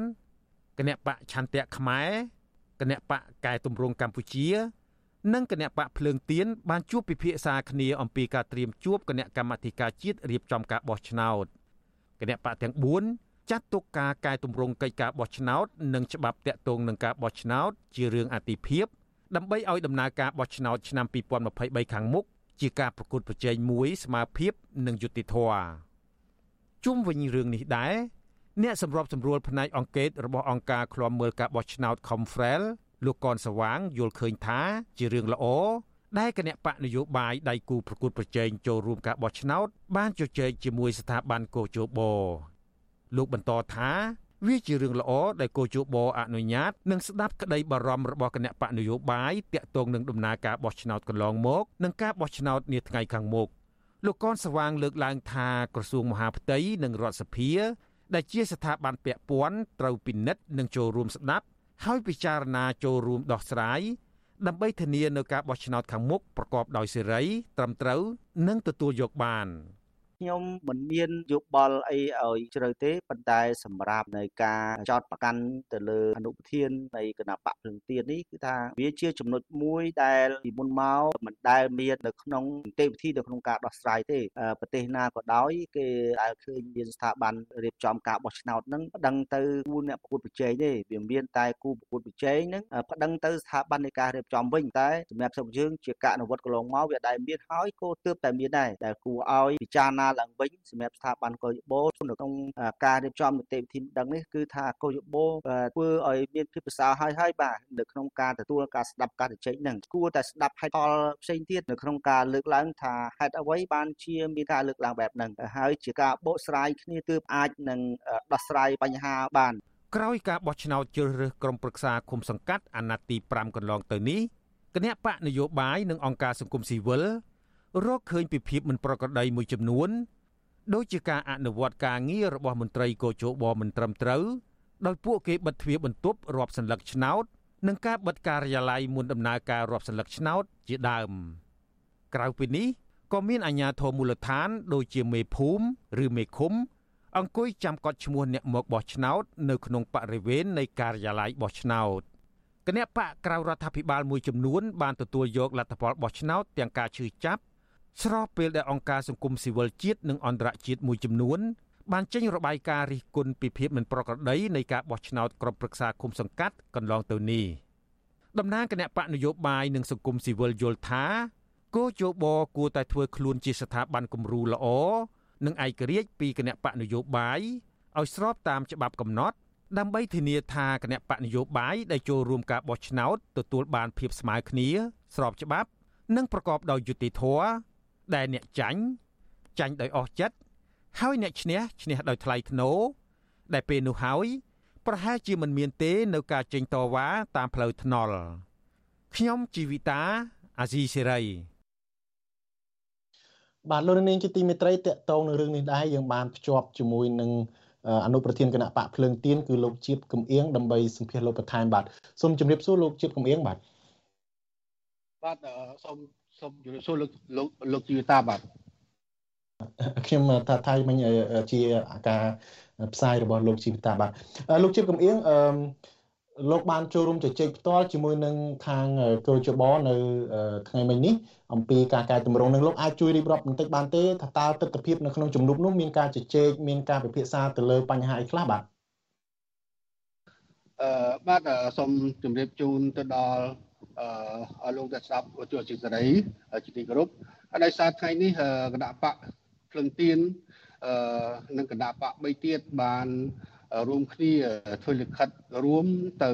គណៈបកឆន្ទៈខ្មែរគណៈបកកែតម្រង់កម្ពុជា និងគណៈបកភ្លើងទៀនបានជួបពិភាក្សាគ្នាអំពីការត្រៀមជួបគណៈកម្មាធិការជាតិរៀបចំការបោះឆ្នោតគណៈបកទាំង4ចាត់ទុកការកែតម្រង់កិច្ចការបោះឆ្នោត និងច្បាប់តាក់ទងនឹងការបោះឆ្នោត ជារឿងអាទិភាពដើម្បីឲ្យដំណើរការបោះឆ្នោតឆ្នាំ2023ខាងមុខ ជាការប្រកួតប្រជែងមួយស្មើភាពនិងយុត្តិធម៌ជុំវិញរឿងនេះដែរអ្នកសម្របសម្រួលផ្នែកអង្គការរបស់អង្គការឃ្លាំមើលការបោះឆ្នោត Confrel លោកកនសវាងយល់ឃើញថា ជារឿងល្អដែលគណៈបកនយោបាយដៃគូប្រកួតប្រជែងចូលរួមការបោះឆ្នោត បានជជែកជាមួយស្ថាប័នកោជបលោកបន្តថា វាជារឿងល្អដែលកោជបអនុញ្ញាតនិងស្ដាប់ក្តីបារម្ភរបស់គណៈបកនយោបាយទាក់ទងនឹងដំណើរការបោះឆ្នោតកន្លងមកនិងការបោះឆ្នោតនាថ្ងៃខាងមុខលោកកនស្វាងលើកឡើងថាក្រសួងមហាផ្ទៃនិងរដ្ឋសភា ដែលជាស្ថាប័នពាក់ព័ន្ធត្រូវពិនិត្យនិងចូលរួមស្ដាប់ហើយពិចារណាចូលរួមដោះស្រាយដើម្បីធានានៅការបោះឆ្នោតខាងមុខប្រកបដោយសេរីត្រឹមត្រូវនិងទទួលយកបាន។ ខ្ញុំមិនមានយោបល់អីឲ្យជ្រៅទេប៉ុន្តែសម្រាប់នៃការចោតប្រកាន់ទៅលើអនុប្រធាននៃគណៈបកភ្លឹងទៀននេះគឺថាវាជាចំណុចមួយដែលពីមុនមកមិនដែលមាននៅក្នុងនីតិវិធីនៅក្នុងការដោះស្រាយទេប្រទេសណាក៏ដោយគេដែលឃើញមានស្ថាប័នរៀបចំការបោះឆ្នោតហ្នឹងប្តឹងទៅគូអ្នកប្រកួតប្រជែងទេវាមានតែគូប្រកួតប្រជែងហ្នឹងប្តឹងទៅស្ថាប័ននៃការរៀបចំវិញតែសម្រាប់ស្រុកយើងជាការអនុវត្តកន្លងមកវាដែលមានហើយក៏ទើបតែមានដែរដែលគួរឲ្យពិចារណាឡើងវិញសម្រាប់ស្ថាប័នកោយបោនៅក្នុងការរៀបចំនីតិវិធីដឹងនេះគឺថាកោយបោធ្វើឲ្យមានភាពប្រសើរហើយហើយបាទនៅក្នុងការទទួលការស្ដាប់ការជជែកហ្នឹងគួរតែស្ដាប់ហេតុផលផ្សេងទៀតនៅក្នុងការលើកឡើងថាហេតុអ្វីបានជាមានការលើកឡើងបែបហ្នឹងហើយជាការបកស្រាយគ្នាទើបអាចនឹងដោះស្រាយបញ្ហាបានក្រោយការបោះឆ្នោតជ្រើសរើសក្រុមប្រឹក្សាគុំសង្កាត់អាណត្តិទី5កន្លងទៅនេះគណៈបកនយោបាយនិងអង្គការសង្គមស៊ីវិល រកឃើញពីភាពមិនប្រក្រតីមួយចំនួនដូចជាការអនុវត្តការងាររបស់មន្ត្រីកោជបមិនត្រឹមត្រូវដោយពួកគេបិទទ្វារបន្ទប់រាប់សន្លឹកឆ្នោតនិងការបិទការិយាល័យមុនដំណើរការរាប់សន្លឹកឆ្នោតជាដើមក្រៅពីនេះក៏មានអាជ្ញាធរមូលដ្ឋាន ដូចជាមេភូមិឬមេឃុំ អង្គុយចាំកត់ឈ្មោះអ្នកមកបោះឆ្នោត នៅក្នុងបរិវេណនៃការិយាល័យបោះឆ្នោតគណៈបកក្រៅរដ្ឋាភិបាលមួយចំនួនបានទទួលយកលទ្ធផលបោះឆ្នោតទាំងការឈឺចាប់ ស្របពេលដែលអង្គការសង្គមស៊ីវិលជាតិនិងអន្តរជាតិមួយចំនួនបានចេញរបាយការណ៍រិះគន់ពីភាពមិនប្រក្រតីនៃការបោះឆ្នោតក្រុមប្រឹក្សាគុំសង្កាត់កន្លងទៅនេះតំណាងគណៈបកនយោបាយនិងសង្គមស៊ីវិលយល់ថាគោជបគួរតែធ្វើខ្លួនជាស្ថាប័នគំរូល្អនិងឯករាជ្យពីគណៈបកនយោបាយឲ្យស្របតាមច្បាប់កំណត់ ដើម្បីធានាថាគណៈបកនយោបាយដែលចូលរួមការបោះឆ្នោតទទួលបានភាពស្មើគ្នា ស្របច្បាប់ និងប្រកបដោយយុត្តិធម៌ ដែលអ្នកចាញ់ចាញ់ដោយអស់ចិត្តហើយអ្នកឈ្នះឈ្នះដោយថ្លៃថ្នូរដែលពេលនោះហើយប្រហែលជាមិនមានទេនៅការចេញតវ៉ាតាមផ្លូវថ្នល់ខ្ញុំជីវិតាអាស៊ីសេរីបាទលោកនាងជាទីមេត្រីតកតងនឹងរឿងនេះដែរយើងបានភ្ជាប់ជាមួយនឹងអនុប្រធានគណៈបកភ្លើងទៀនគឺលោកជាតិកំអៀងដើម្បីសម្ភាសលោកបន្ថែមបាទសូមជម្រាបសួរលោកជាតិកំអៀងបាទបាទសូម សូមជម្រាបសួរលោកលោកលោកជីវតាបាទខ្ញុំថាថៃមិញជាការផ្សាយរបស់លោកជីវតាបាទលោកជីវកំអៀងអឺលោកបានចូលរួមជជែកផ្ទាល់ជាមួយនឹងខាងកោជបនៅថ្ងៃមិញនេះអំពីការកែតម្រង់នឹងលោកអាចជួយរៀបរាប់បន្តិចបានទេថាតើទស្សនវិជ្ជានៅក្នុងជំនុំនោះមានការជជែកមានការពិភាក្សាទៅលើបញ្ហាអីខ្លះបាទអឺបាទសូមជម្រាបជូនទៅដល់ អឺឲ្យលោកតែស្ដាប់ជួសជិសេរីជាទីគោរពហើយដោយសារថ្ងៃនេះគណៈបកភ្លឹងទៀនអឺនិងគណៈបក3ទៀតបានរួមគ្នាធ្វើលិខិតរួមទៅ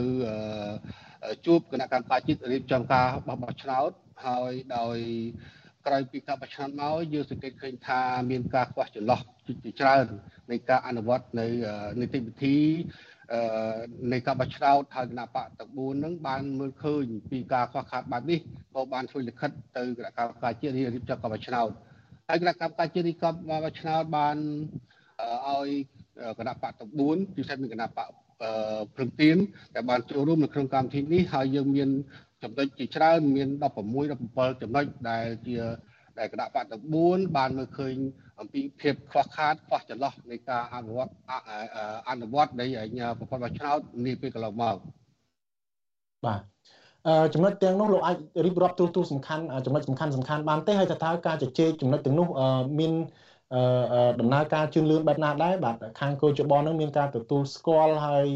ជួបគណៈកម្មការជាតិរៀបចំការបោះបោះឆ្នោតហើយដោយក្រោយពីការបោះឆ្នោតមកយើងសង្កេតឃើញថាមានការខ្វះចន្លោះជាច្រើននៃការអនុវត្តនៅនីតិវិធី នៃការបោះឆ្នោតហើយគណៈបកទាំង4ហ្នឹងបានមើលឃើញពីការខ្វះខាតបែបនេះក៏បានធ្វើលិខិតទៅគណៈកម្មការជាតិរៀបចំការបោះឆ្នោតហើយគណៈកម្មការជាតិរៀបចំការបោះឆ្នោតបានឲ្យគណៈបកទាំង4ពិសេសមានគណៈបកព្រឹងទៀនដែលបានចូលរួមនៅក្នុងកម្មវិធីនេះហើយយើងមានចំណុចជាច្រើនមាន16 17ចំណុចដែលជា ដែលគណៈបកទាំង4បានមើលឃើញអំពីភាពខ្វះខាតខ្វះចន្លោះនៃការអនុវត្តអនុវត្តនៃប្រព័ន្ធបោះឆ្នោតនេះពេលកន្លងមកបាទចំណុចទាំងនោះលោកអាចរៀបរាប់ទូទូសំខាន់ចំណុចសំខាន់សំខាន់បានទេហើយតើតើការជជែកចំណុចទាំងនោះមានដំណើរការជឿនលឿនបែបណាដែរបាទខាងគោចបនឹងមានការទទួលស្គាល់ហើយ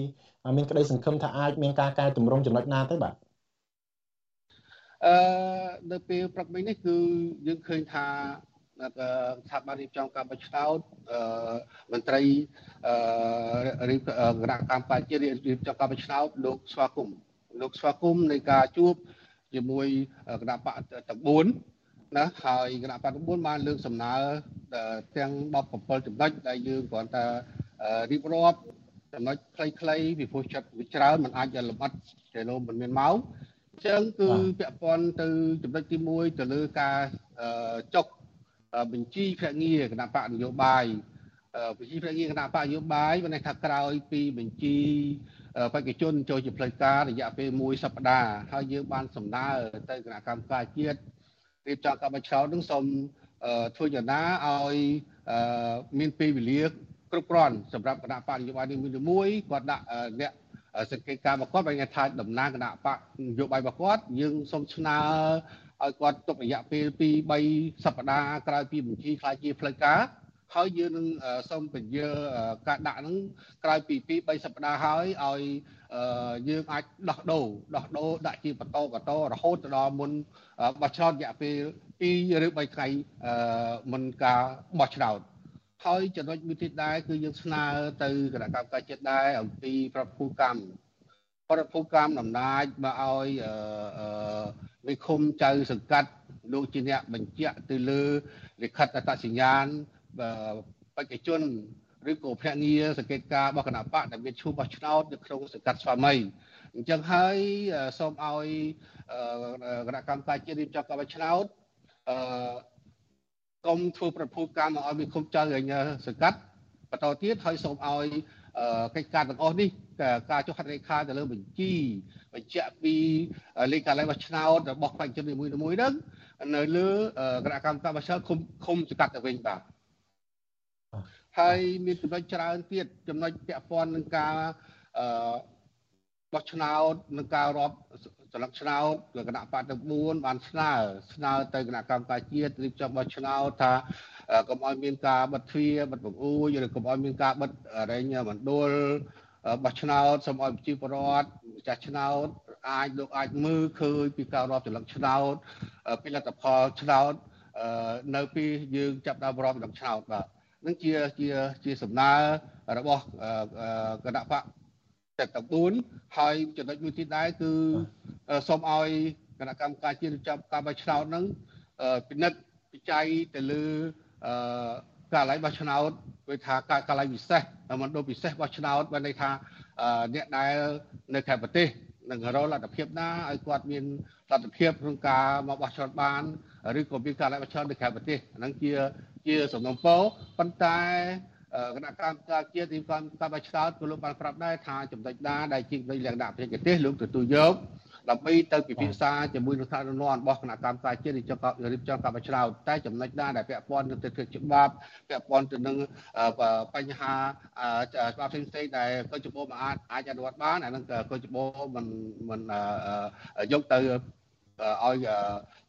មានក្តីសង្ឃឹមថាអាចមានការកែតម្រង់ចំណុចណាទេបាទ អឺនៅពេលព្រឹកមិញនេះគឺយើងឃើញថាស្ថាប័នរៀបចំការបោះឆ្នោតអឺមន្ត្រីអឺរៀបគណៈកម្មការជាតិរៀបចំការបោះឆ្នោតលោកស្វាគមន៍លោកស្វាគមន៍នៃការជួបជាមួយគណៈបកទាំង4ណាហើយគណៈបកទាំង4បានលើកសំណើទាំង17ចំណុចដែលយើងគ្រាន់តែរៀបរាប់ចំណុចខ្លីៗពីព្រោះចិត្តវាច្រើនมันអាចលម្អិតចេះលោមិនមានម៉ោងអញ្ចឹងគឺពាក់ព័ន្ធទៅចំណុចទី1ទៅលើការចុកបញ្ជីភ្នាក់ងារគណៈបកនយោបាយបញ្ជីភ្នាក់ងារគណៈបកនយោបាយបានថាក្រោយពីបញ្ជីបេក្ខជនចូលជាផ្លូវការរយៈពេល1សប្តាហ៍ហើយយើងបានសំណើទៅគណៈកម្មការជាតិរៀបចំការបោះឆ្នោតនឹងសូមធ្វើយ៉ាងណាឲ្យមានពេលវេលាគ្រប់គ្រាន់សម្រាប់គណៈបកនយោបាយនីមួយៗគាត់ដាក់អ្នក សង្កេតការរបស់គាត់បានថាតំណាងគណៈបកនយោបាយរបស់គាត់យើងសូមឆ្នើឲ្យគាត់ទុករយៈពេល2 3សប្តាហ៍ក្រោយពីបញ្ជីខ្លាយជាផ្លូវការហើយយើងនឹងសូមពន្យាការដាក់ហ្នឹងក្រោយពី2 3សប្តាហ៍ហើយឲ្យយើងអាចដោះដូរដោះដូរដាក់ជាបន្តបន្តរហូតដល់មុនបោះឆ្នោតរយៈពេល2ឬ3ថ្ងៃមុនការបោះឆ្នោត ហើយចំណុចមួយទៀតដែរគឺយើងស្នើទៅគណៈកម្មការជាតិដែរអំពីប្រភូកម្មប្រភូកម្មអំណាចមកឲ្យវិឃុំចៅសង្កាត់លោកជាអ្នកបញ្ជាក់ទៅលើលិខិតអត្តសញ្ញាណបេក្ខជនឬក៏ភ្នាក់ងារសង្កេតការរបស់គណៈបកដែលមានឈ្មោះបោះឆ្នោតនៅក្នុងសង្កាត់ស្វាមីអញ្ចឹងហើយសូមឲ្យគណៈកម្មការជាតិរៀបចំការបោះឆ្នោតអឺ កុំធ្វើប្រភពកម្មឲ្យវាគុំចៅឲ្យសង្កាត់បន្តទៀតហើយសូមឲ្យកិច្ចការទាំងអស់នេះការចុះហត្ថលេខាទៅលើបញ្ជីបញ្ជាក់ពីលេខកាលែបោះឆ្នោតរបស់បេក្ខជននីមួយៗហ្នឹងនៅលើគណៈកម្មការបោះឆ្នោតឃុំឃុំសង្កាត់ទៅវិញបាទហើយមានចំណុចច្រើនទៀតចំណុចពាក់ព័ន្ធនឹងការ បោះឆ្នោតនឹងការរាប់សន្លឹកឆ្នោតគណៈបកទាំង4បានស្នើស្នើទៅគណៈកម្មការជាតិរៀបចំបោះឆ្នោតថាកុំឲ្យមានការបិទទ្វារបិទបង្អួចឬកុំឲ្យមានការបិទរែងមណ្ឌលបោះឆ្នោតសូមឲ្យប្រជាពលរដ្ឋម្ចាស់ឆ្នោតអាចលោកអាចមើលឃើញពីការរាប់ចលឹកឆ្នោតពីលទ្ធផលឆ្នោតនៅពីយើងចាប់ដើមរាប់ចលឹកឆ្នោតបាទនឹងជាជាជាសំណើរបស់គណៈបក ទាំង4ហើយចំណុចមួយទៀតដែរគឺសូមឲ្យគណៈកម្មការជាតិចាប់ការបោះឆ្នោតហ្នឹងពិនិត្យវិច័យទៅលើកាល័យបោះឆ្នោតគឺថាកាល័យពិសេសមណ្ឌលពិសេសបោះឆ្នោតបានន័យថាអ្នកដែលនៅខេត្តប្រទេសនឹងរកលទ្ធភាពណាឲ្យគាត់មានលទ្ធភាពក្នុងការមកបោះឆ្នោតបានឬក៏មានការល័យបោះឆ្នោតនៅខេត្តប្រទេសហ្នឹងជាជាសំណុំពរប៉ុន្តែ គណៈកម្មការជាតិទីកម្មការបោះឆ្នោតក៏លោកបានប្រាប់ដែរថាចំណុចណាដែលជាចំណុចលក្ខណៈបច្ចេកទេសលោកទទួលយកដើម្បីទៅពិភាក្សាជាមួយនឹងថ្នាក់ដឹកនាំរបស់គណៈកម្មការជាតិរៀបចំរៀបចំការបោះឆ្នោតតែចំណុចណាដែលពាក់ព័ន្ធទៅនឹងច្បាប់ពាក់ព័ន្ធទៅនឹងបញ្ហាច្បាប់ផ្សេងផ្សេងដែលកុជបមិនអាចអាចអនុវត្តបានអានឹងកុជបមិនមិនយកទៅឲ្យ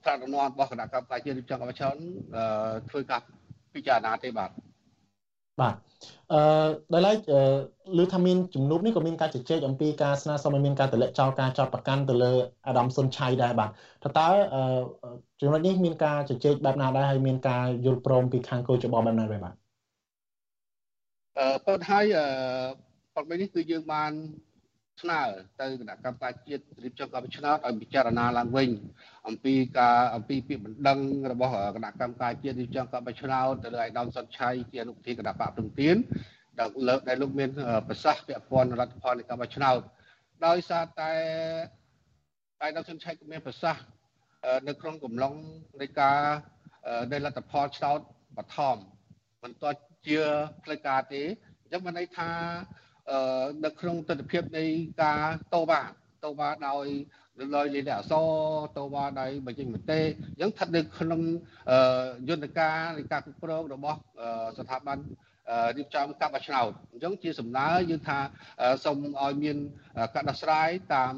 ថ្នាក់ដឹកនាំរបស់គណៈកម្មការជាតិរៀបចំការបោះឆ្នោតធ្វើការពិចារណាទេបាទ បាទអឺដោយឡែកលើថាមានជំនួបនេះក៏មានការជជែកអំពីការស្នើសុំឲ្យមានការតម្លាក់ចោលការចោតប្រកាន់ទៅលើអាដាមសុនឆៃដែរបាទតើតើចំណុចនេះមានការជជែកបែបណាដែរហើយមានការយល់ព្រមពីខាងគោចបបែបណាដែរបាទអឺប៉ុន្តែហើយអឺប៉ុន្តែនេះគឺយើងបាន ស្នើទៅគណៈកម្មការជាតិរៀបចំការបោះឆ្នោតឲ្យពិចារណាឡើងវិញអំពីការអំពីពាក្យបណ្ដឹងរបស់គណៈកម្មការជាតិរៀបចំការបោះឆ្នោតទៅលើឯកឧត្តមសុនឆៃជាអនុប្រធានគណៈបកព្រំទៀនដែលលើកដែលលោកមានប្រសាសន៍ពាក់ព័ន្ធរដ្ឋផលនៃការបោះឆ្នោតដោយសារតែឯកឧត្តមសុនឆៃក៏មានប្រសាសន៍នៅក្នុងកំឡុងនៃការនៃលទ្ធផលឆ្នោតបឋមមិនទាន់ជាផ្លូវការទេអញ្ចឹងបានន័យថា នៅក្នុងទស្សនវិជ្ជានៃការតវ៉ាតវ៉ាដោយលយលីលអសតវ៉ាដោយបញ្ចេញមតិអញ្ចឹងស្ថិតនៅក្នុងយន្តការនៃការគ្រប់គ្រងរបស់ស្ថាប័នរៀបចំការបោះឆ្នោតអញ្ចឹងជាសំណើយើងថាសូមឲ្យមានការដោះស្រាយតាម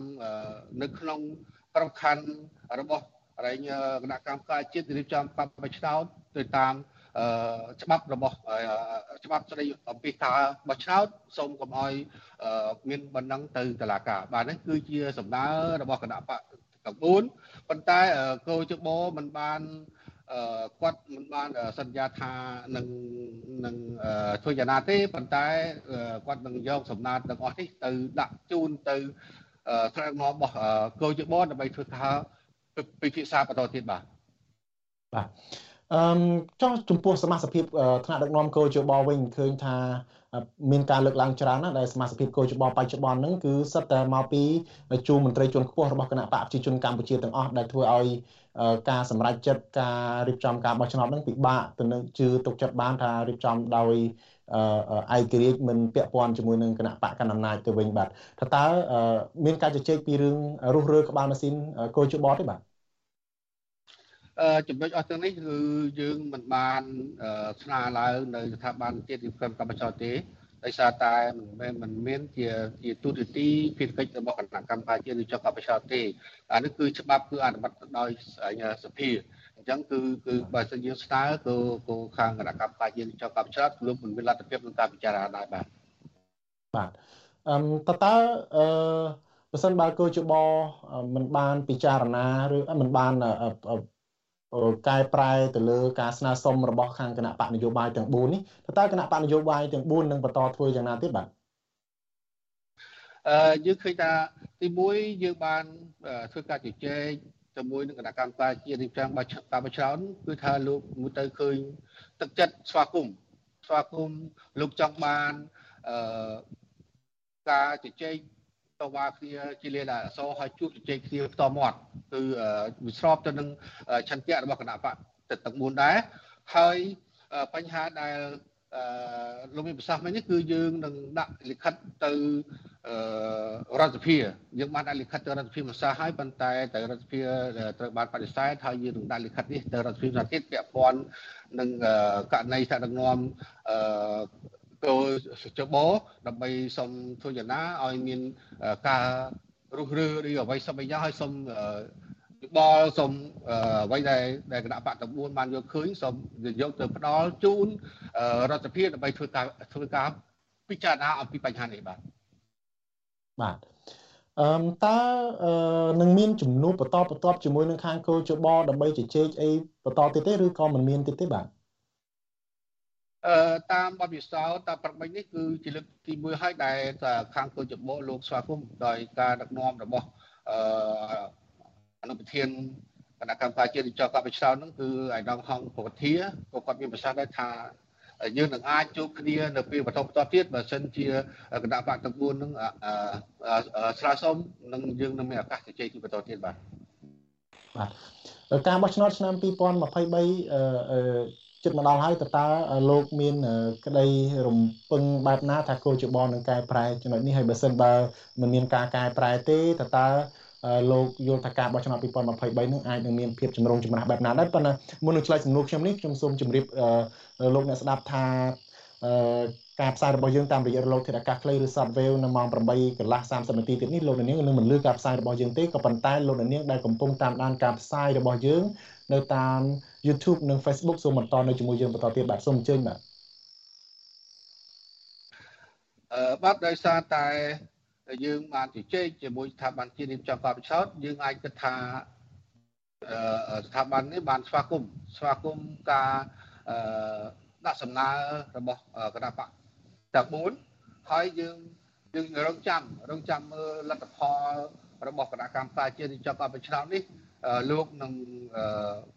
នៅក្នុងក្របខ័ណ្ឌរបស់រែងគណៈកម្មការជាតិរៀបចំការបោះឆ្នោតទៅតាម ច្បាប់របស់ច្បាប់ស្តីអំពីការបោះឆ្នោតសូមកុំឲ្យមានបណ្ដឹងទៅតុលាការបាទនេះគឺជាសំណើរបស់គណៈបកទាំង4ប៉ុន្តែកោជបមិនបានគាត់មិនបានសន្យាថានឹងនឹងធ្វើយ៉ាងណាទេប៉ុន្តែគាត់នឹងយកសំណើទាំងអស់នេះទៅដាក់ជូនទៅថ្នាក់ដឹកនាំរបស់កោជបដើម្បីធ្វើការពិភាក្សាបន្តទៀតបាទបាទ អឺចុះចំពោះសមាជិកថ្នាក់ដឹកនាំគោជបវិញឃើញថាមានការលើកឡើងច្រើនណាស់ដែលសមាជិកគោជបបច្ចុប្បន្នហ្នឹងគឺសិតតែមកពីជួរមន្ត្រីជាន់ខ្ពស់របស់គណៈបកប្រជាជនកម្ពុជាទាំងអស់ដែលធ្វើឲ្យការសម្រេចចិត្តការរៀបចំការបោះឆ្នោតហ្នឹងពិបាកទៅនឹងជឿទុកចិត្តបានថារៀបចំដោយឯករាជ្យមិនពាក់ព័ន្ធជាមួយនឹងគណៈបកកណ្ដាលអំណាចទៅវិញបាទថាតើមានការជជែកពីរឿងរុះរើក្បាលម៉ាស៊ីនគោជបទេបាទ ចំណុចអស់ទាំងនេះគឺយើងមិនបានស្នើឡើងនៅស្ថាប័នជាតិវិកម្មកម្ពុជាទេដោយសារតែមិនមិនមានជាជាទូតទីភារកិច្ចរបស់គណៈកម្មការជាតិឬចុះកម្ពុជាទេអានេះគឺច្បាប់គឺអនុម័តដោយសភាអញ្ចឹងគឺគឺបើសិនយើងស្នើគឺគឺខាងគណៈកម្មការជាតិចុះកម្ពុជាលោកមិនមានលទ្ធភាពក្នុងការពិចារណាដែរបាទបាទអឺតើតើអឺបើសិនបើគោជបមិនបានពិចារណាឬមិនបាន កែប្រែទៅលើការស្នើសុំរបស់ខាងគណៈបកនយោបាយទាំង4នេះតើគណៈបកនយោបាយទាំង4នឹងបន្តធ្វើយ៉ាងណាទៀតបាទអឺយើងឃើញថាទី1យើងបានធ្វើការជជែកជាមួយនឹងគណៈកម្មការជាតិរៀបចំបាច់ការបោះឆ្នោតគឺថាលោកមួយទៅឃើញទឹកចិត្តស្វាគមន៍ស្វាគមន៍លោកចង់បានអឺការជជែក តវ៉ាគ្នាជាលាអសឲ្យជួបជជែកគ្នាផ្ទាល់មាត់គឺវាស្របទៅនឹងឆន្ទៈរបស់គណៈបកទាំង4ដែរហើយបញ្ហាដែលអឺលោកមានប្រសាសន៍មិញនេះគឺយើងនឹងដាក់លិខិតទៅរដ្ឋសភាយើងបានដាក់លិខិតទៅរដ្ឋសភាមួយសាហើយប៉ុន្តែតែរដ្ឋសភាត្រូវបានបដិសេធហើយយើងនឹងដាក់លិខិតនេះទៅរដ្ឋសភាទៀតពាក់ព័ន្ធនឹងករណីថាដឹកនាំអឺ ចូលចបោដើម្បីសូមធ្វើយ៉ាងណាឲ្យមានការរុះរើឬអ្វីសពយ៉ាងឲ្យសូមយោបល់សូមអ្វីដែលដែលគណៈបកទាំង4បានយកឃើញសូមយកទៅផ្ដល់ជូនរដ្ឋាភិបាលដើម្បីធ្វើការធ្វើការពិចារណាអំពីបញ្ហានេះបាទបាទអឺតើនឹងមានជំនួបបន្តបន្ទាប់ជាមួយនឹងខាងគោលជបដើម្បីជជែកអីបន្តទៀតទេឬក៏មិនមានទៀតទេបាទអឺ តាមបទពិសោធន៍តាមប្រមិញនេះគឺជាលើកទី1ហើយដែលខាងគោលជបលោកស្វាគមន៍ដោយការដឹកនាំរបស់អឺអនុប្រធានគណៈកម្មការជាតិចុះកបិឆ្នោតហ្នឹងគឺអាយដងហងប្រធាក៏គាត់មានប្រសាសន៍ដែរថាយើងនឹងអាចជួបគ្នានៅពេលបន្តបន្តទៀតបើសិនជាគណៈបកទាំង4នឹងស្រាវសុំនឹងយើងនឹងមានឱកាសជជែកទីបន្តទៀតបាទបាទការបោះឆ្នោតឆ្នាំ2023 អឺចិត្តមកដល់ហើយតើតើលោកមាន ក្តីរំពឹងបែបណាថាគោលជបនឹងកែប្រែចំណុចនេះហើយបើសិនបើមិនមានការកែប្រែទេតើតើលោកយល់ថាការបោះឆ្នោត2023នឹងអាចនឹងមានភាពចម្រូងចម្រាសបែបណាដែរប៉ុន្តែមុននឹងឆ្លើយសំណួរខ្ញុំនេះខ្ញុំសូមជម្រាបលោកអ្នកស្ដាប់ថាការផ្សាយរបស់យើងតាមរយៈរលកធាតុអាកាសខ្លីឬ Shortwave នៅម៉ោង8កន្លះ30នាទីទៀតនេះលោកនាងនឹងមិនលឺការផ្សាយរបស់យើងទេក៏ប៉ុន្តែលោកនាងដែលកំពុងតាមដានការផ្សាយរបស់យើងនៅតាម YouTube និង Facebook សូមបន្តនៅជាមួយយើងបន្តទៀតបាទសូមអញ្ជើញបាទអឺបាទដោយសារតែយើងបានជជែកជាមួយស្ថាប័នជាតិរៀបចំការបោះឆ្នោតយើងអាចគិតថាស្ថាប័ននេះបានស្វាគមន៍ស្វាគមន៍ការដាក់សំណើរបស់គណៈបកទាំង4ហើយយើងយើងរងចាំរងចាំមើលលទ្ធផលរបស់គណៈកម្មការជាតិរៀបចំការបោះឆ្នោតនេះ លោកនឹង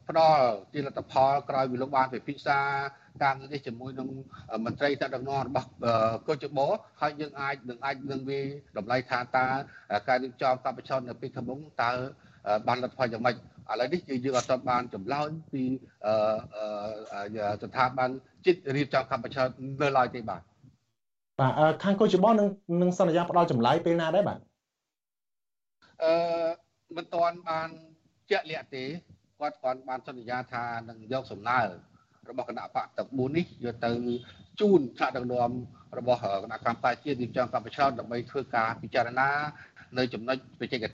ផ្ដល់ជាលទ្ធផលក្រោយពីលោកបានពិភាក្សាការងារនេះជាមួយនឹងមន្ត្រីតដឹកនាំរបស់កោជបហើយយើងអាចនឹងអាចនឹងវាតម្លៃថាតើការរៀបចំការបោះឆ្នោតនៅពេលខាងមុខតើបានលទ្ធផលយ៉ាងម៉េចឥឡូវនេះគឺយើងអត់ទាន់បានចម្លើយពីស្ថាប័នចិត្តរៀបចំការបោះឆ្នោតនៅឡើយទេបាទបាទខាងកោជបនឹងនឹងសន្យាផ្ដល់ចម្លើយពេលណាដែរបាទអឺមិនទាន់បាន ជាក់លាក់ទេគាត់គាត់បានសន្យាថានឹងយកសំណើរបស់គណៈបកទាំង4នេះយកទៅជូនថ្នាក់ដឹកនាំរបស់គណៈកម្មការជាតិរៀបចំកម្មវិធីដើម្បីធ្វើការពិចារណានៅចំណុចបច្ចេក